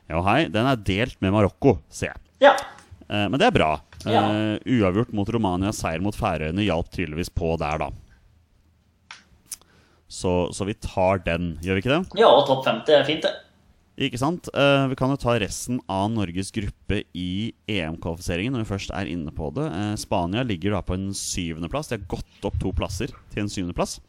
Ja, hei. Den er delt med Marokko, ser jeg. Ja. Uh, men det er bra. Ja. Eh, uavgjort mot Romania, seier mot Færøyene hjalp tydeligvis på der, da. Så, så vi tar den, gjør vi ikke det? ja, topp 50 er fint, det. Ikke sant? Eh, vi kan jo ta resten av Norges gruppe i EM-kvalifiseringen når vi først er inne på det. Eh, Spania ligger da på en syvendeplass. De har gått opp to plasser til en syvendeplass.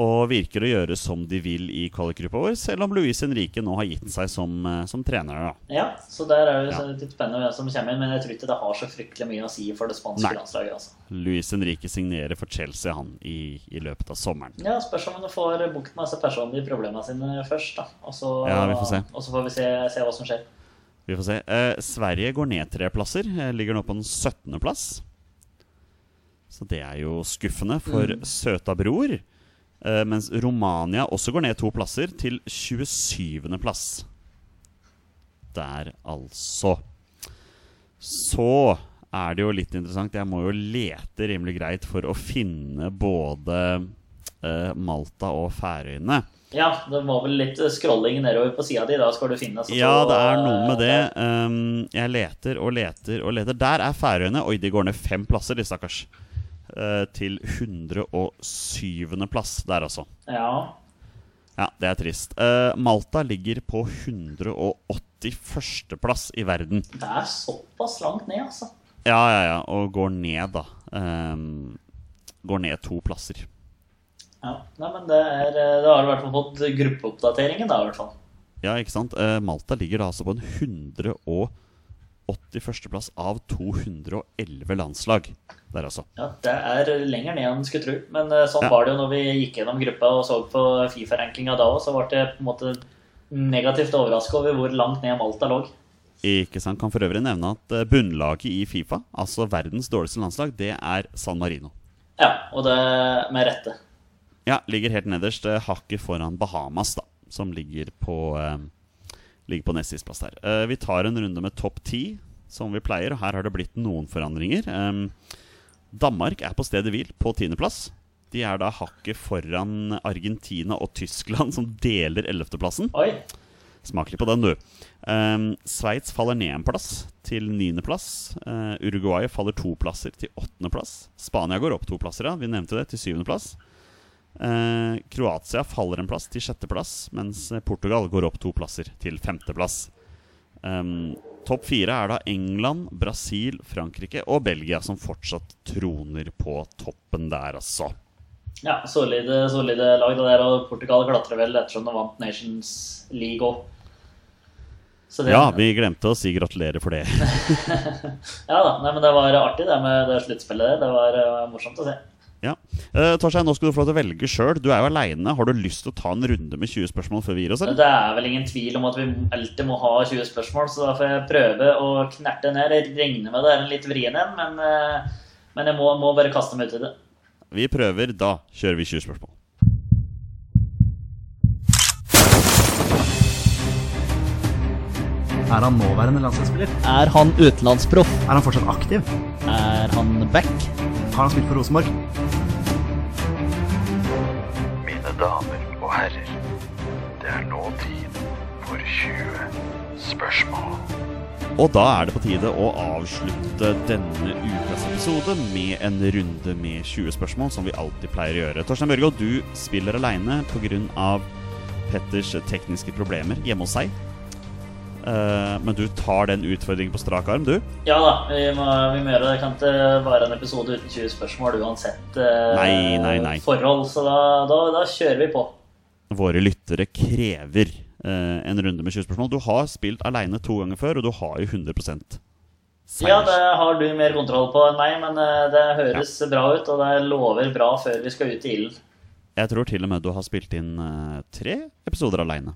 Og virker å gjøre som de vil i kvalikgruppa vår, selv om Luis Henrique nå har gitt seg som, eh, som trener. da. Ja, så der er det Ja. litt spennende hvem som kommer inn, men jeg tror ikke det har så fryktelig mye å si for det spanske landslaget. altså. Luis Henrique signerer for Chelsea han i, i løpet av sommeren. Ja, Spørs om han får bukt med disse personlige problemene sine først. da. Og så, Ja, vi får se. Og så får vi se, se hva som skjer. Vi får se. Eh, Sverige går ned tre plasser. Eh, ligger nå på den 17. plass. Så det er jo skuffende for søta bror. Eh, mens Romania også går ned to plasser, til 27. plass. Der, altså. Så er det jo litt interessant. Jeg må jo lete rimelig greit for å finne både eh, Malta og Færøyene. Ja, det var vel litt scrolling nedover på sida di. Da skal du finne så Ja, det er noe med det. Um, jeg leter og leter og leter. Der er Færøyene. Oi, de går ned fem plasser, de stakkars eh, til 107.-plass der, altså. Ja. ja. Det er trist. Eh, Malta ligger på 181.-plass i verden. Det er såpass langt ned, altså. Ja, ja, ja. Og går ned, da. Eh, går ned to plasser. Ja, Nei, men det, er, eh, det har i hvert fall fått gruppeoppdateringen, da. i hvert fall. Ja, ikke sant? Eh, Malta ligger da altså på en 107. 81.-plass av 211 landslag. Der altså. Ja, det er lenger ned enn skulle tro. Men eh, sånn ja. var det jo når vi gikk gjennom gruppa og så på Fifa-rankinga da òg, så ble jeg på en måte negativt overraska over hvor langt ned Malta lå. Ikke sant. Kan for øvrig nevne at eh, bunnlaget i Fifa, altså verdens dårligste landslag, det er San Marino. Ja, og det med rette. Ja, ligger helt nederst. Eh, hakket foran Bahamas, da, som ligger på ligger på nest sist plass der. Uh, vi tar en runde med topp ti, som vi pleier, og her har det blitt noen forandringer. Um, Danmark er på stedet hvil, på tiendeplass. De er da hakket foran Argentina og Tyskland, som deler ellevteplassen. Smak litt på den, du. Um, Sveits faller ned en plass, til niendeplass. Uh, Uruguay faller to plasser, til åttendeplass. Spania går opp to plasser, ja. Vi nevnte det, til syvendeplass. Uh, Kroatia faller en plass, til sjetteplass, mens Portugal går opp to plasser, til femteplass. Um, Topp fire er da England, Brasil, Frankrike og Belgia, som fortsatt troner på toppen der, altså. Ja, solide, solide lag det der. Og Portugal klatrer vel ettersom de vant Nations League òg. Ja, vi glemte å si gratulerer for det. ja da. Nei, men det var artig det med det sluttspillet der. Det var uh, morsomt å se. Ja. Uh, Torstein, nå skal du få lov til å velge sjøl. Du er jo aleine. Har du lyst til å ta en runde med 20 spørsmål før vi gir oss, eller? Det er vel ingen tvil om at vi alltid må ha 20 spørsmål, så da får jeg prøve å knerte ned. Jeg regner med det er en litt vrien en, men, uh, men jeg må, må bare kaste meg ut i det. Vi prøver. Da kjører vi 20 spørsmål. Er han nåværende landslagsspiller? Er han utenlandsproff? Er han fortsatt aktiv? Er han back? Har han spilt for Rosenborg? Damer og herrer, det er nå tid for 20 spørsmål. Og da er det på tide å avslutte denne ukas episode med en runde med 20 spørsmål, som vi alltid pleier å gjøre. Torstein Børgo, du spiller aleine pga. Petters tekniske problemer hjemme hos seg. Eh, men du tar den utfordringen på strak arm, du? Ja da, vi må, vi må gjøre det. Det kan ikke være en episode uten 20 spørsmål uansett uh, Nei, nei, nei. forhold, så da, da, da kjører vi på. Våre lyttere krever uh, en runde med 20 spørsmål. Du har spilt aleine to ganger før, og du har jo 100 Seier. Ja, det har du mer kontroll på enn meg, men det høres bra ut, og det lover bra før vi skal ut i ilden. Jeg tror til og med du har spilt inn tre episoder aleine.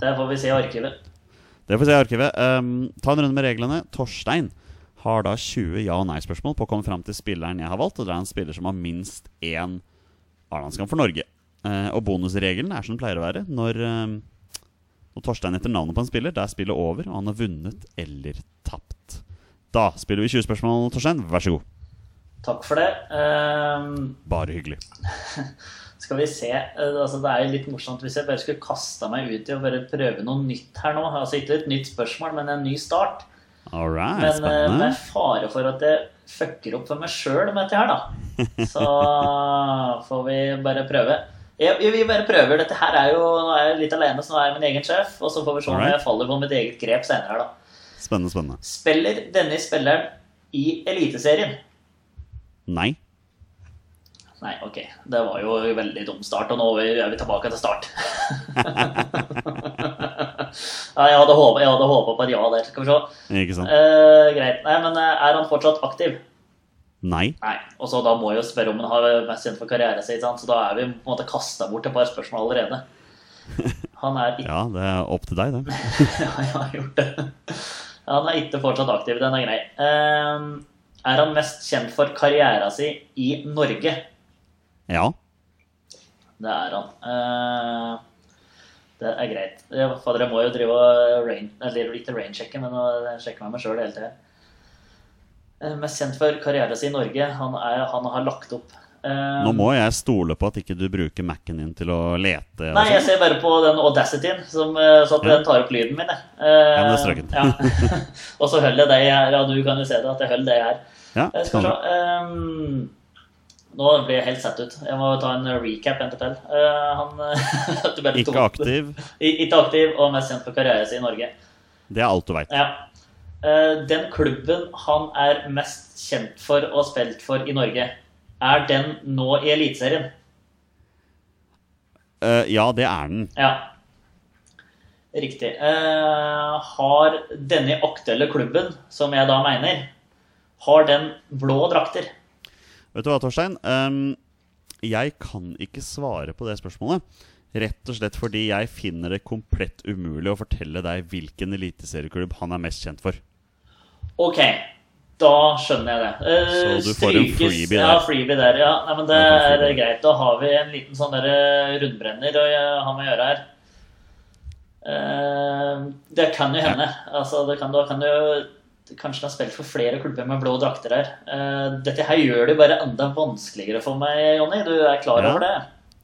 Det får vi se i arkivet. Det får vi se i arkivet. Um, ta en runde med reglene. Torstein har da 20 ja- og nei-spørsmål på å komme fram til spilleren jeg har valgt. Og det er en spiller som har minst én A-landskamp for Norge. Uh, og bonusregelen er som den pleier å være. Når, um, når Torstein etter navnet på en spiller, da er spillet over, og han har vunnet eller tapt. Da spiller vi 20 spørsmål, Torstein. Vær så god. Takk for det. Um... Bare hyggelig. skal vi se eh, altså Det er jo litt morsomt hvis jeg bare skulle kasta meg ut i å bare prøve noe nytt her nå. Altså Ikke et nytt spørsmål, men en ny start. Alright, Men eh, spennende. med fare for at jeg fucker opp for meg sjøl med dette her, da. Så får vi bare prøve. Jeg, vi bare prøver. Dette her er jo Nå er jeg litt alene, så nå er jeg min egen sjef. Og så får vi se om jeg faller på mitt eget grep senere da. Spennende, spennende. Spiller denne spilleren i Eliteserien? Nei. Nei, ok. Det var jo en veldig dum start, og nå er vi, tilbake til start. ja, jeg hadde håpet på et ja der. Skal vi se. Ikke sant? Eh, greit. Nei, men eh, er han fortsatt aktiv? Nei. Nei. Og så da må jeg jo spørre om han har mest kjent for karrieren sin, så da er vi på en måte kasta bort et par spørsmål allerede. Han er ikke Ja, det er opp til deg, det. Ja, jeg har gjort det. Han er ikke fortsatt aktiv. Den er grei. Eh, er han mest kjent for karrieren sin i Norge? Ja. Det er han. Eh, det er greit. Jeg, fader, jeg må jo drive og rain, eller ikke rain-sjekke, men sjekke meg meg sjøl hele tida. Eh, Mest kjent for karrieren sin i Norge. Han, er, han har lagt opp. Eh, Nå må jeg stole på at ikke du bruker Mac-en din til å lete. Nei, jeg sånn. ser bare på den Audacityen, som, så at Ja. den tar opp lyden min. jeg. Ja, men det er strøkent. ja. og så holder jeg det her. Ja, du kan jo se det, at jeg holder det her. Ja, Jeg skal se. du. Nå ble jeg helt satt ut. Jeg må ta en recap en til. Eh, han Ikke tok- aktiv. Ikke aktiv, og mest kjent for karrieren sin i Norge. Det er alt du veit. Ja. Eh, den klubben han er mest kjent for og spilt for i Norge, Er den nå i Eliteserien? Uh, ja, det er den. Ja. Riktig. Uh, har denne aktuelle klubben, som jeg da mener, har den blå drakter? Vet du hva, Torstein? Um, jeg kan ikke svare på det spørsmålet. Rett og slett fordi jeg finner det komplett umulig å fortelle deg hvilken eliteserieklubb han er mest kjent for. Ok, da skjønner jeg det. Uh, Så du får en freebie der. Ja, freebie der, ja. Nei, men det er greit. Da har vi en liten sånn der eh, rundbrenner å ha med å gjøre her. Uh, det kan jo hende. Altså, det kan, da kan du jo Kanskje har spilt for flere klubber med blå drakter her. Eh, dette her gjør det bare enda vanskeligere for meg, Jonny. Du er klar Ja. over det?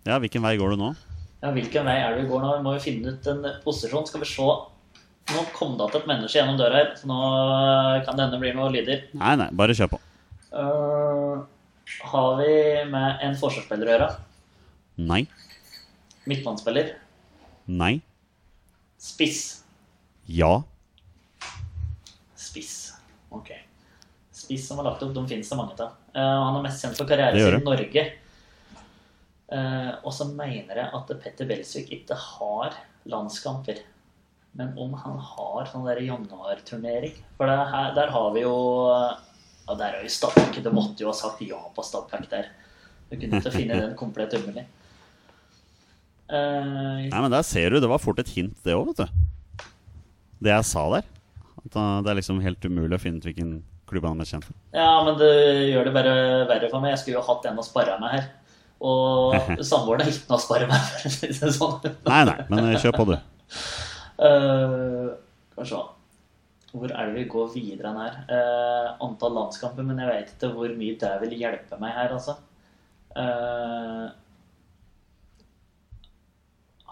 Ja, hvilken vei går du nå? Ja, Hvilken vei er det vi går nå? Vi må jo finne ut en posisjon. Skal vi se. Nå kom det igjen et menneske gjennom døra her, så nå kan det hende blir noe lyder. Nei, nei, bare kjør på. Uh, har vi med en forsvarsspiller å gjøre? Nei. Midtbanespiller? Nei. Spiss? Ja. Spiss. Ok. Spiss som har lagt opp, de finnes det mange av. Uh, han er mest kjent for karrieren sin i Norge. Uh, og så mener jeg at Petter Belsvik ikke har landskamper. Men om han har sånn der januarturnering For det her, der har vi jo Ja, der er jo Stabæk. Du måtte jo ha sagt ja på Stabæk der. Du kunne ikke finne den komplett umulig. Uh, Nei, men der ser du, det var fort et hint, det òg, vet du. Det jeg sa der. At det er liksom helt umulig å finne ut hvilken klubb han er mest kjent for. Ja, men det gjør det bare verre for meg. Jeg skulle jo hatt en å spare meg her. Og samboeren er ikke noe å spare meg for. å si det sånn. Nei, nei, men eh, kjør på, du. Eh, Skal vi se. Hvor er det vi går videre enn her? Uh, antall landskamper, men jeg vet ikke hvor mye det vil hjelpe meg her, altså. Uh,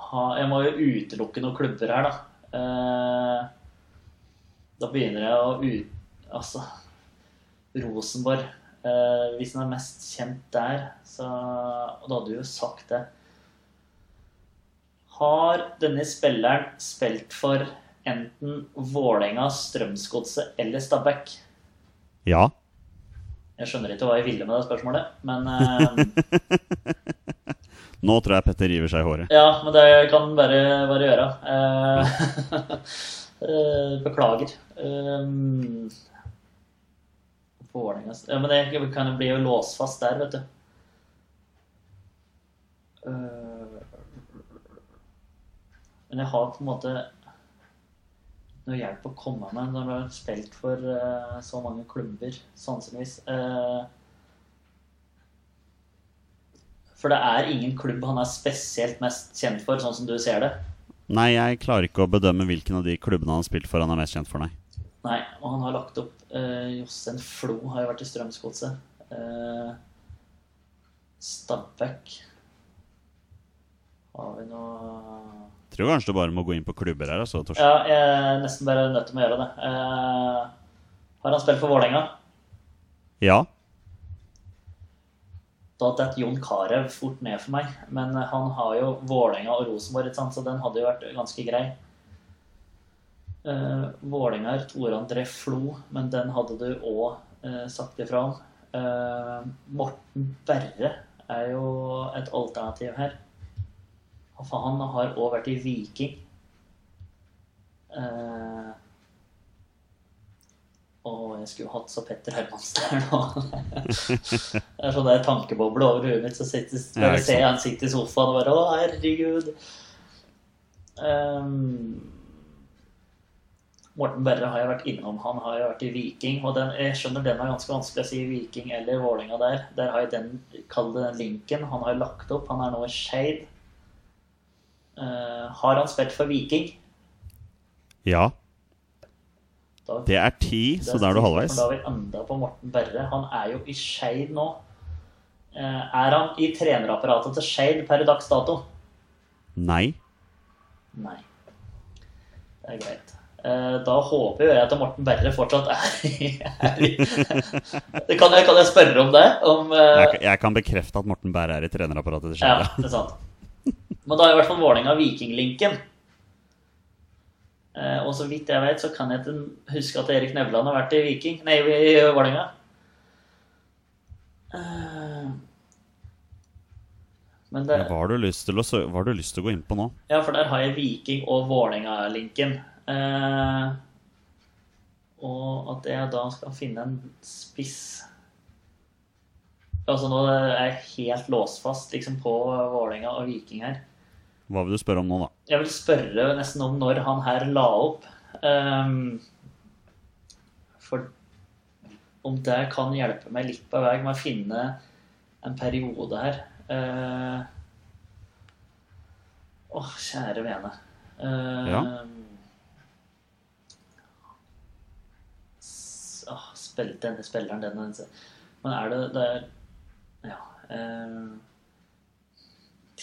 ha, jeg må jo utelukke noen klubber her, da. Eh, da begynner jeg å ut... Altså Rosenborg. Eh, hvis den er mest kjent der, så Og da hadde du jo sagt det. Har denne spilleren spilt for enten Vålerenga, Strømsgodset eller Stabæk? Ja. Jeg skjønner ikke hva jeg ville med det spørsmålet, men eh, Nå tror jeg Petter river seg i håret. Ja, men det kan bare, bare gjøre. Eh, beklager. Um, Vålerenga Ja, men det kan bli jo låst fast der, vet du. Eh, men jeg har på en måte noe hjelp å komme med når du har spilt for eh, så mange klubber, sannsynligvis. Eh, for det er ingen klubb han er spesielt mest kjent for, sånn som du ser det. Nei, jeg klarer ikke å bedømme hvilken av de klubbene han har spilt for han er mest kjent for, nei. Nei, og han har lagt opp eh, Jostein Flo har jo vært i Strømsgodset. Eh, Stabæk Har vi noe Jeg tror kanskje du bare må gå inn på klubber her, altså, Torsten. Ja, jeg er nesten bare nødt til å gjøre det. Eh, har han spilt for Vålerenga? Ja. Da detter Jon Carew fort ned for meg. Men han har jo Vålerenga og Rosenborg, så den hadde jo vært ganske grei. Uh, Vålerenga er Tore André Flo, men den hadde du òg uh, sagt ifra om. Uh, Morten Berre er jo et alternativ her. Han har òg vært i Viking. Uh, og jeg skulle hatt så Petter Hermansen her nå. det er sånn der tankeboble over huet mitt, så sitter, Ja, jeg ser han sitter i sofaen og bare Å, herregud. Um, Morten Berre har jeg vært innom. Han har jo vært i Viking. Og den, jeg skjønner den er ganske vanskelig å si Viking eller Vålerenga der. Der har jeg den, kall det den linken. Han har lagt opp. Han er nå i Skeid. Uh, har han spilt for Viking? Ja. Da, Det er ti, så da er du halvveis. Da har vi enda på Morten Berre. Han er jo i Skeid nå. Eh, er han i trenerapparatet til Skeid per dags dato? Nei. Nei. Det er greit. Eh, Da håper jeg at Morten Berre fortsatt er i, er i kan, jeg, kan jeg spørre om det? Om, eh, Jeg, jeg kan bekrefte at Morten Berre er i trenerapparatet til ja, Skeid. det er sant. Men da er i hvert fall Vålerenga Vikinglinken. Eh, og så vidt jeg vet, så kan jeg ikke huske at Erik Nevland har vært i Viking Nei, i Vålerenga. Eh, Men det, Hva har du lyst til å, hva du lyst til å gå inn på nå? ja, for der har jeg Viking og Vålerenga-linken. Eh, og at jeg da skal finne en spiss Altså Nå er jeg helt låst fast liksom, på Vålerenga og Viking her. Hva vil du spørre om nå, da? Jeg vil spørre nesten om når han her la opp. Um, for om det kan hjelpe meg litt på vei med å finne en periode her. Uh, Åh, kjære vene. Uh, Ja. s- åh, spill, denne spilleren, denne Men er det det er, Ja. eh,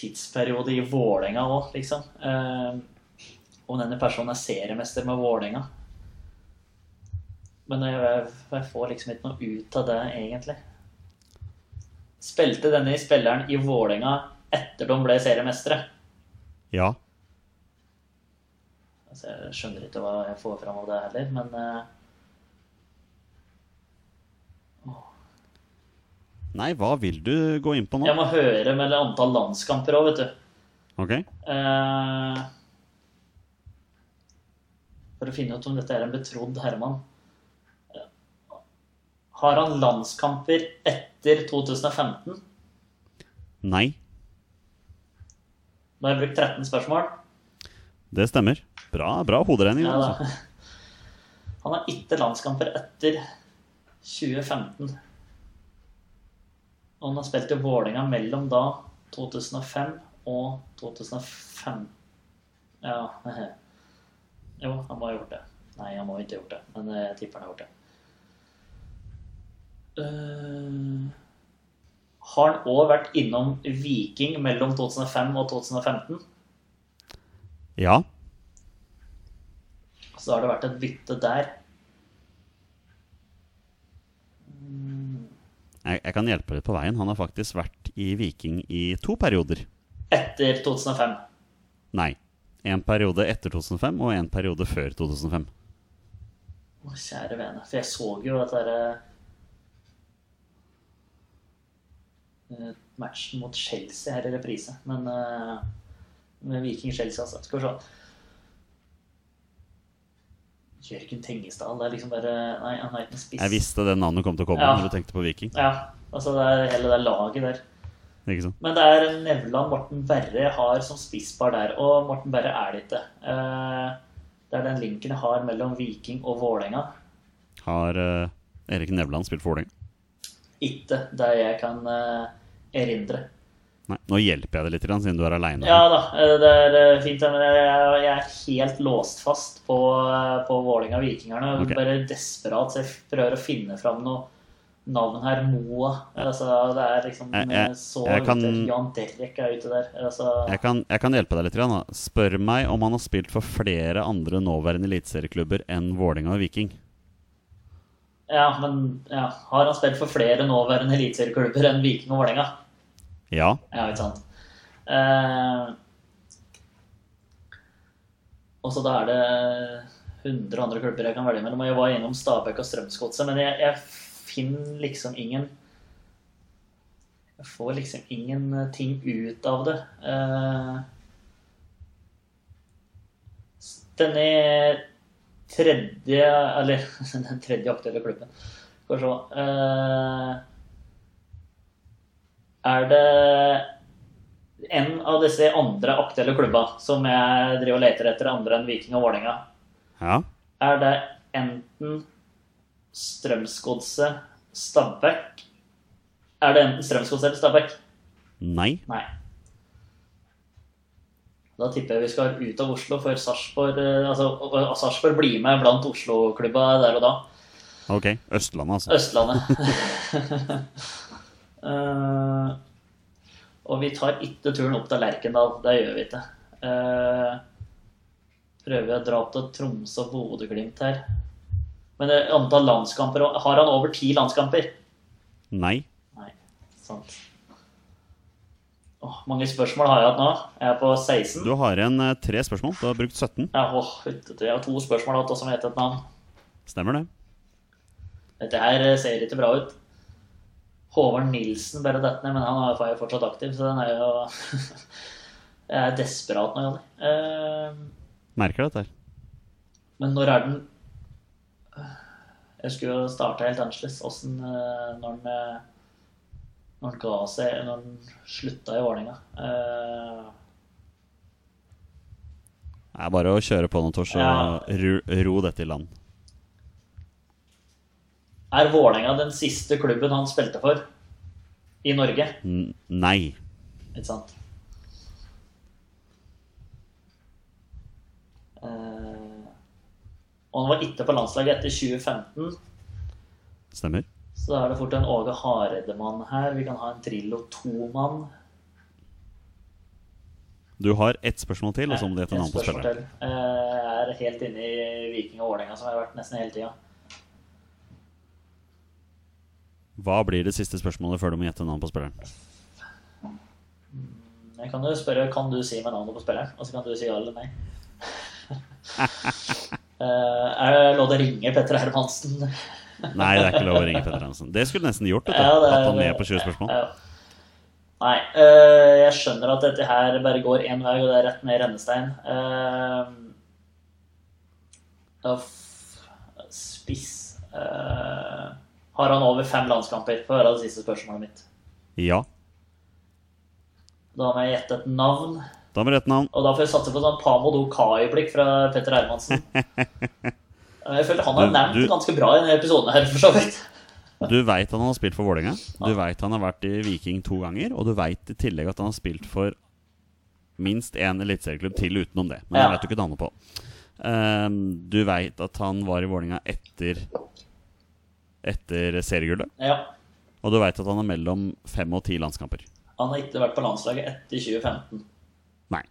tidsperiode i Vålerenga òg, liksom. Eh, om denne personen er seriemester med Vålerenga. Men jeg, jeg får liksom ikke noe ut av det, egentlig. Spilte denne spilleren i Vålerenga etter de ble seriemestere? Ja. Altså, jeg skjønner ikke hva jeg får fram av det heller, men eh, Nei, hva vil du gå inn på nå? jeg må høre med antall landskamper òg, vet du. Ok? Eh, for å finne ut om dette er en betrodd herremann. Har han landskamper etter 2015? Nei. Nå har jeg brukt 13 spørsmål. Det stemmer. Bra, bra hoderegning. Ja, altså. Han har ikke landskamper etter 2015. Og han har spilt i Vålerenga mellom da 2005 og 2005. Ja Jo, han må ha gjort det. Nei, han må ikke ha gjort det, men jeg tipper han har gjort det. Uh, har han òg vært innom Viking mellom 2005 og 2015? Ja. Så har det vært et bytte der. Jeg, jeg kan hjelpe litt på veien. Han har faktisk vært i Viking i to perioder. Etter 2005. Nei. En periode etter 2005 og en periode før 2005. Å, kjære vene. For jeg så jo dette derre eh, Matchen mot Chelsea her i reprise. Men eh, med Viking-Chelsea, altså. Skal vi se. Jørgen Tengesdal. Det er liksom bare Nei, han er ikke noen spiss. Jeg visste det navnet kom til å komme Ja. når du tenkte på Viking. Ja. Altså, det er hele det laget der. Ikke sant? Men det er Nevland Morten Berre har som spisspar der, og Morten Berre er det ikke. Eh, Det er den linken jeg har mellom Viking og Vålerenga. Har eh, Erik Nevland spilt for Vålerenga? Ikke det jeg kan eh, erindre. Nei. Nå hjelper jeg deg litt, siden du er aleine. Ja da, eh, det er fint, men jeg, er helt låst fast på, eh, på Vålerenga-Vikingerne. Okay. Bare desperat, så jeg prøver å finne fram noe navn her. Moa. Altså, det er liksom Jeg- jeg- eh, så jeg kan- ute. Jan Derek er ute der. Altså, Jeg, kan, jeg kan hjelpe deg litt. da. Spør meg om han har spilt for flere andre nåværende eliteserieklubber enn Vålerenga og Viking. ja, men ja, har han spilt for flere nåværende eliteserieklubber enn Viking og Vålerenga? Ja. Ja, ikke sant. Eh, og så da er det 100 andre klubber jeg kan velge mellom. Jeg var innom Stabæk og Strømsgodset, men jeg, jeg finner liksom ingen Jeg får liksom ingenting ut av det. Eh, denne tredje Eller den tredje aktuelle klubben. Skal vi se eh, Er det en av disse andre aktuelle klubba som jeg driver og leter etter, andre enn Viking og Vålerenga, ja. er det enten Strømsgodset, Stabæk Er det enten Strømsgodset eller Stabæk? Nei. Nei. Da tipper jeg vi skal ut av Oslo, for Sarpsborg eh, altså, Sarpsborg blir med blant Oslo-klubba der og da. Ok. Østlandet, altså. Østlandet. Eh, og vi tar ikke turen opp til Lerkendal. Det gjør vi ikke. Uh, prøver å dra til Tromsø og Bodø-Glimt her. Men antall landskamper Har han over ti landskamper? Nei. Nei, sant. Åh, mange spørsmål har jeg hatt nå. Jeg er på 16. Du har igjen eh, tre spørsmål. Du har brukt 17. Ja, åh, jeg har to spørsmål hatt som heter et navn. Stemmer det? Dette her ser ikke bra ut. Håvard Nilsen bare dette ned, men han er jo fortsatt aktiv, så den er jo Jeg er desperat nå, Jonny. Eh, Merker dette her. men når er den Jeg skulle jo starte helt annerledes. Åssen eh, Når den eh, Når han ga seg Når han slutta i Vålerenga. Uh... Det er bare å kjøre på nå, Tors, og Ja. ro, ro dette i land. Er Vålerenga den siste klubben han spilte for i Norge? N nei. Ikke sant? Uh, og han var ikke på landslaget etter 2015, Stemmer. så da er det fort en Åge Hareide-mann her. Vi kan ha en Trillo to-mann. Du har ett spørsmål til, og så må du gjette navnet navn på spilleren. Eh, Jeg er helt inne i Viking og Vålerenga, som jeg har vært nesten hele tida. Hva blir det siste spørsmålet før du må gjette navnet på spilleren? Jeg kan jo spørre kan du si meg navnet på spilleren, og så kan du si ja eller nei. Eh, er det lov til å ringe Petter Hermansen? Nei, det er ikke lov å ringe Petter Hermansen. Det skulle du nesten gjort. Ja, det Hatt han med på 20 spørsmål. Ja. Nei, Øh, jeg skjønner at dette her bare går én vei, og det er rett ned i rennestein. Uh, spiss eh, Har han over fem landskamper? Få høre det siste spørsmålet mitt. Ja. Da må jeg gjette et navn. Da må du gjette navn. Og da får jeg satse på sånn Pamodo Kai-blikk fra Petter Hermansen. Jeg føler han har nevnt du- ganske bra i denne episoden her, for så vidt. Du veit han har spilt for Vålerenga. Du veit han har vært i Viking to ganger. Og du veit i tillegg at han har spilt for minst én eliteserieklubb til utenom det. Men Ja. det vet du ikke navnet på. Um, du veit at han var i Vålerenga etter Etter seriegullet. Ja. Og du veit at han er mellom fem og ti landskamper. Han har ikke vært på landslaget etter 2015. Nei.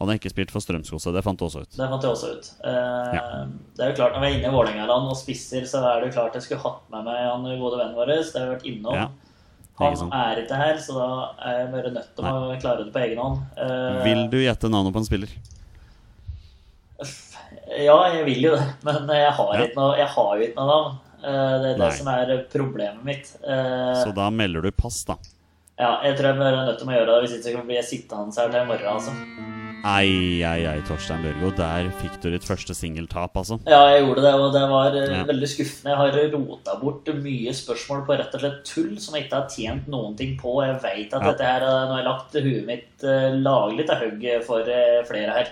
Han har ikke spilt for Strømsgodset. Det fant du også ut. Det fant jeg også ut. Eh, Ja. Det er jo klart, Når vi er inne i Vålerengaland og spisser, så er det jo klart jeg skulle hatt med meg han gode vennen vår. Det har jeg vært innom. Ja. Han er ikke her, så da er jeg bare nødt til å klare det på egen hånd. Eh, Vil du gjette navnet på en spiller? Ja, jeg vil jo det, men jeg har, Ja. ikke, noe, jeg har jo ikke noe navn. Eh, Det er det Nei. som er problemet mitt. Eh, Så da melder du pass, da. Ja, jeg tror jeg er nødt til å gjøre det, hvis ikke så blir jeg sittende her til i morgen. altså. Ei, ei, ei, Torstein Børgo. Der fikk du ditt første singeltap, altså. Ja, jeg gjorde det, og det var eh, Ja. veldig skuffende. Jeg har rota bort mye spørsmål på rett og slett tull som jeg ikke har tjent noen ting på. Jeg vet at Ja. dette her, nå har jeg lagt huet mitt laglig til hugg for flere her.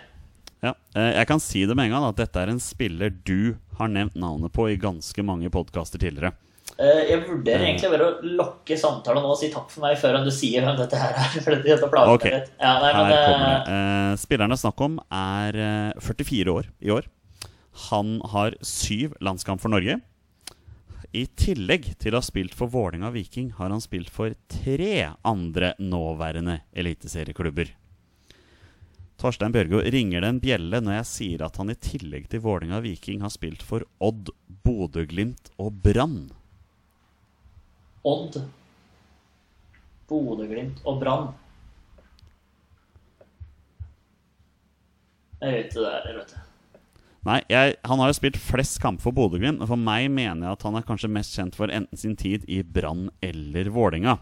Ja, Jeg kan si det med en gang at dette er en spiller du har nevnt navnet på i ganske mange podkaster tidligere. Eh, Jeg vurderer egentlig bare å lokke samtalen nå og si takk for meg før du sier hvem dette her er. For dette plager okay. litt. Ja, nei, Her men, eh, kommer det. Uh, Spilleren det er snakk om, er eh, 44 år i år. Han har syv landskamp for Norge. I tillegg til å ha spilt for Vålinga Viking, har han spilt for tre andre nåværende eliteserieklubber. Torstein Bjørgo, ringer det en bjelle når jeg sier at han i tillegg til Vålinga Viking har spilt for Odd, Bodø-Glimt og Brann? Odd, Bodø-Glimt og Brann. Jeg vet ikke det der, vet du. Nei, jeg, han har jo spilt flest kamper for Bodø-Glimt, men for meg mener jeg at han er kanskje mest kjent for enten sin tid i Brann eller Vålinga.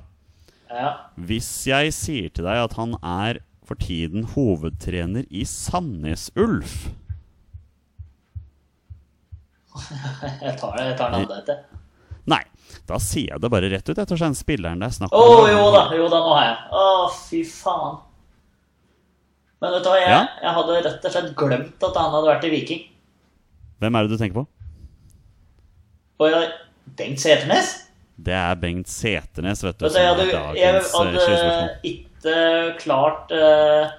Ja, Hvis jeg sier til deg at han er for tiden hovedtrener i Sandnes Ulf jeg tar det. Jeg tar navnet etter. Nei, da sier jeg det bare rett ut. Jeg det er den spilleren det er snakk Å Oh, jo da, jo da, nå har jeg. Å, fy faen. Men vet du hva, jeg, Ja? jeg hadde rett og slett glemt at han hadde vært i Viking. Hvem er det du tenker på? Og jeg, Bengt Seternes? Det er Bengt Seternes, vet du. Vet du, jeg hadde, jeg eh, hadde 20-spørsmål. klart eh,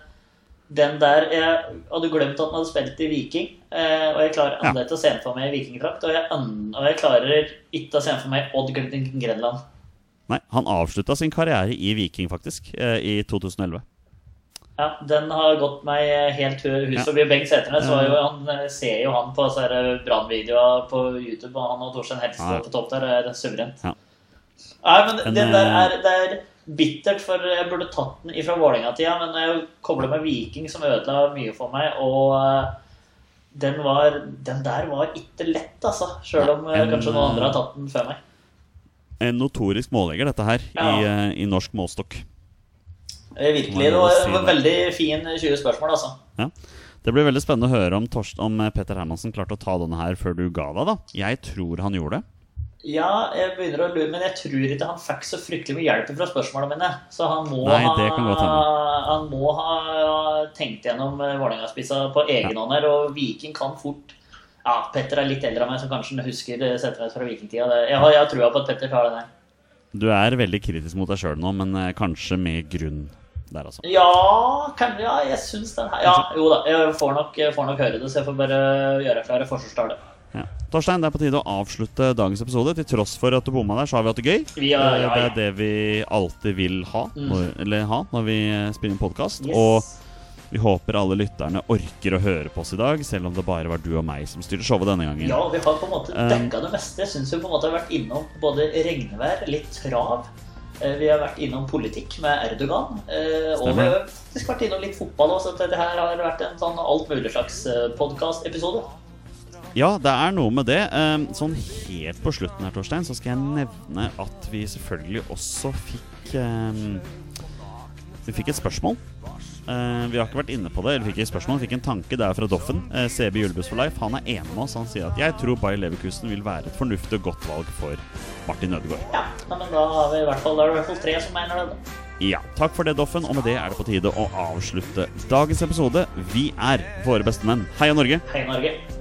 den der Jeg hadde glemt at han hadde spilt i Viking. eh, og jeg klarer Ja. enda ikke å se for meg i vikingdrakt. Og, og jeg klarer ikke å se for meg Odd Grenland. Nei, han avslutta sin karriere i Viking, faktisk, eh, i 2011. Ja, Den har gått meg helt hus forbi. Ja. Bengt Seternes han ser jo han på brannvideoer på YouTube, og han og Torstein Helstad Ja. på topp der er suverent. Ja. Nei, men den der er, det er bittert, for jeg burde tatt den ifra Vålerenga-tida, men jeg kobler med Viking, som ødela mye for meg, og eh, den, var, den der var ikke lett, altså. Sjøl om eh, En, kanskje noen andre eh, har tatt den før meg. En notorisk mållegger, dette her, i, Ja. i, i norsk målstokk. Eh, Virkelig. Det var, det var veldig fin 20 spørsmål, altså. Ja. Det blir veldig spennende å høre om, Torst, om eh, Petter Hermansen klarte å ta denne her før du ga deg. da Jeg tror han gjorde det. Ja, jeg begynner å lure, men jeg tror ikke han fikk så fryktelig mye hjelp fra spørsmålene mine. Så han må, Nei, det ha, han må ha tenkt gjennom eh, Vålerenga-spissa på egen hånd her, og Viking kan fort Ja, Petter er litt eldre av meg, så kanskje husker Setvedt fra vikingtida. Jeg har, jeg har trua på at Petter tar den her. Du er veldig kritisk mot deg sjøl nå, men eh, kanskje med grunn der, altså. Ja, kan, ja jeg syns den her Ja, jo da, jeg får nok, får nok høre det, så jeg får bare gjøre klare forsvarstale. Ja. Torstein, det er på tide å avslutte dagens episode. Til tross for at du bomma der, så har vi hatt det gøy. Ja, Eh, ja, det er det vi alltid vil ha, når, eller ha når vi eh, spiller inn podkast. Yes. Og vi håper alle lytterne orker å høre på oss i dag, selv om det bare var du og meg som styrte showet denne gangen. Ja, vi har på en måte Um, dekka det meste. Jeg syns vi på en måte har vært innom både regnvær, litt trav. Eh, Vi har vært innom politikk med Erdogan. eh, Og vi har faktisk vært innom litt fotball òg, Så dette her har vært en sånn alt mulig slags podkast-episode. Ja, det er noe med det. Um, Sånn helt på slutten her, Torstein, så skal jeg nevne at vi selvfølgelig også fikk um, Vi fikk et spørsmål. Uh, vi har ikke vært inne på det. Eller fikk et spørsmål, vi fikk en tanke. Det er fra Doffen. Uh, CB Julebuss for life. Han er enig med oss. Han sier at 'jeg tror Bayer Leverkusen vil være et fornuftig og godt valg for Martin Ødegaard'. Ja, nei, men da har vi i hvert fall, da er det i hvert fall tre som mener det. da. Ja, takk for det, Doffen. Og med det er det på tide å avslutte dagens episode. Vi er våre beste menn. Heia Norge. Hei, Norge.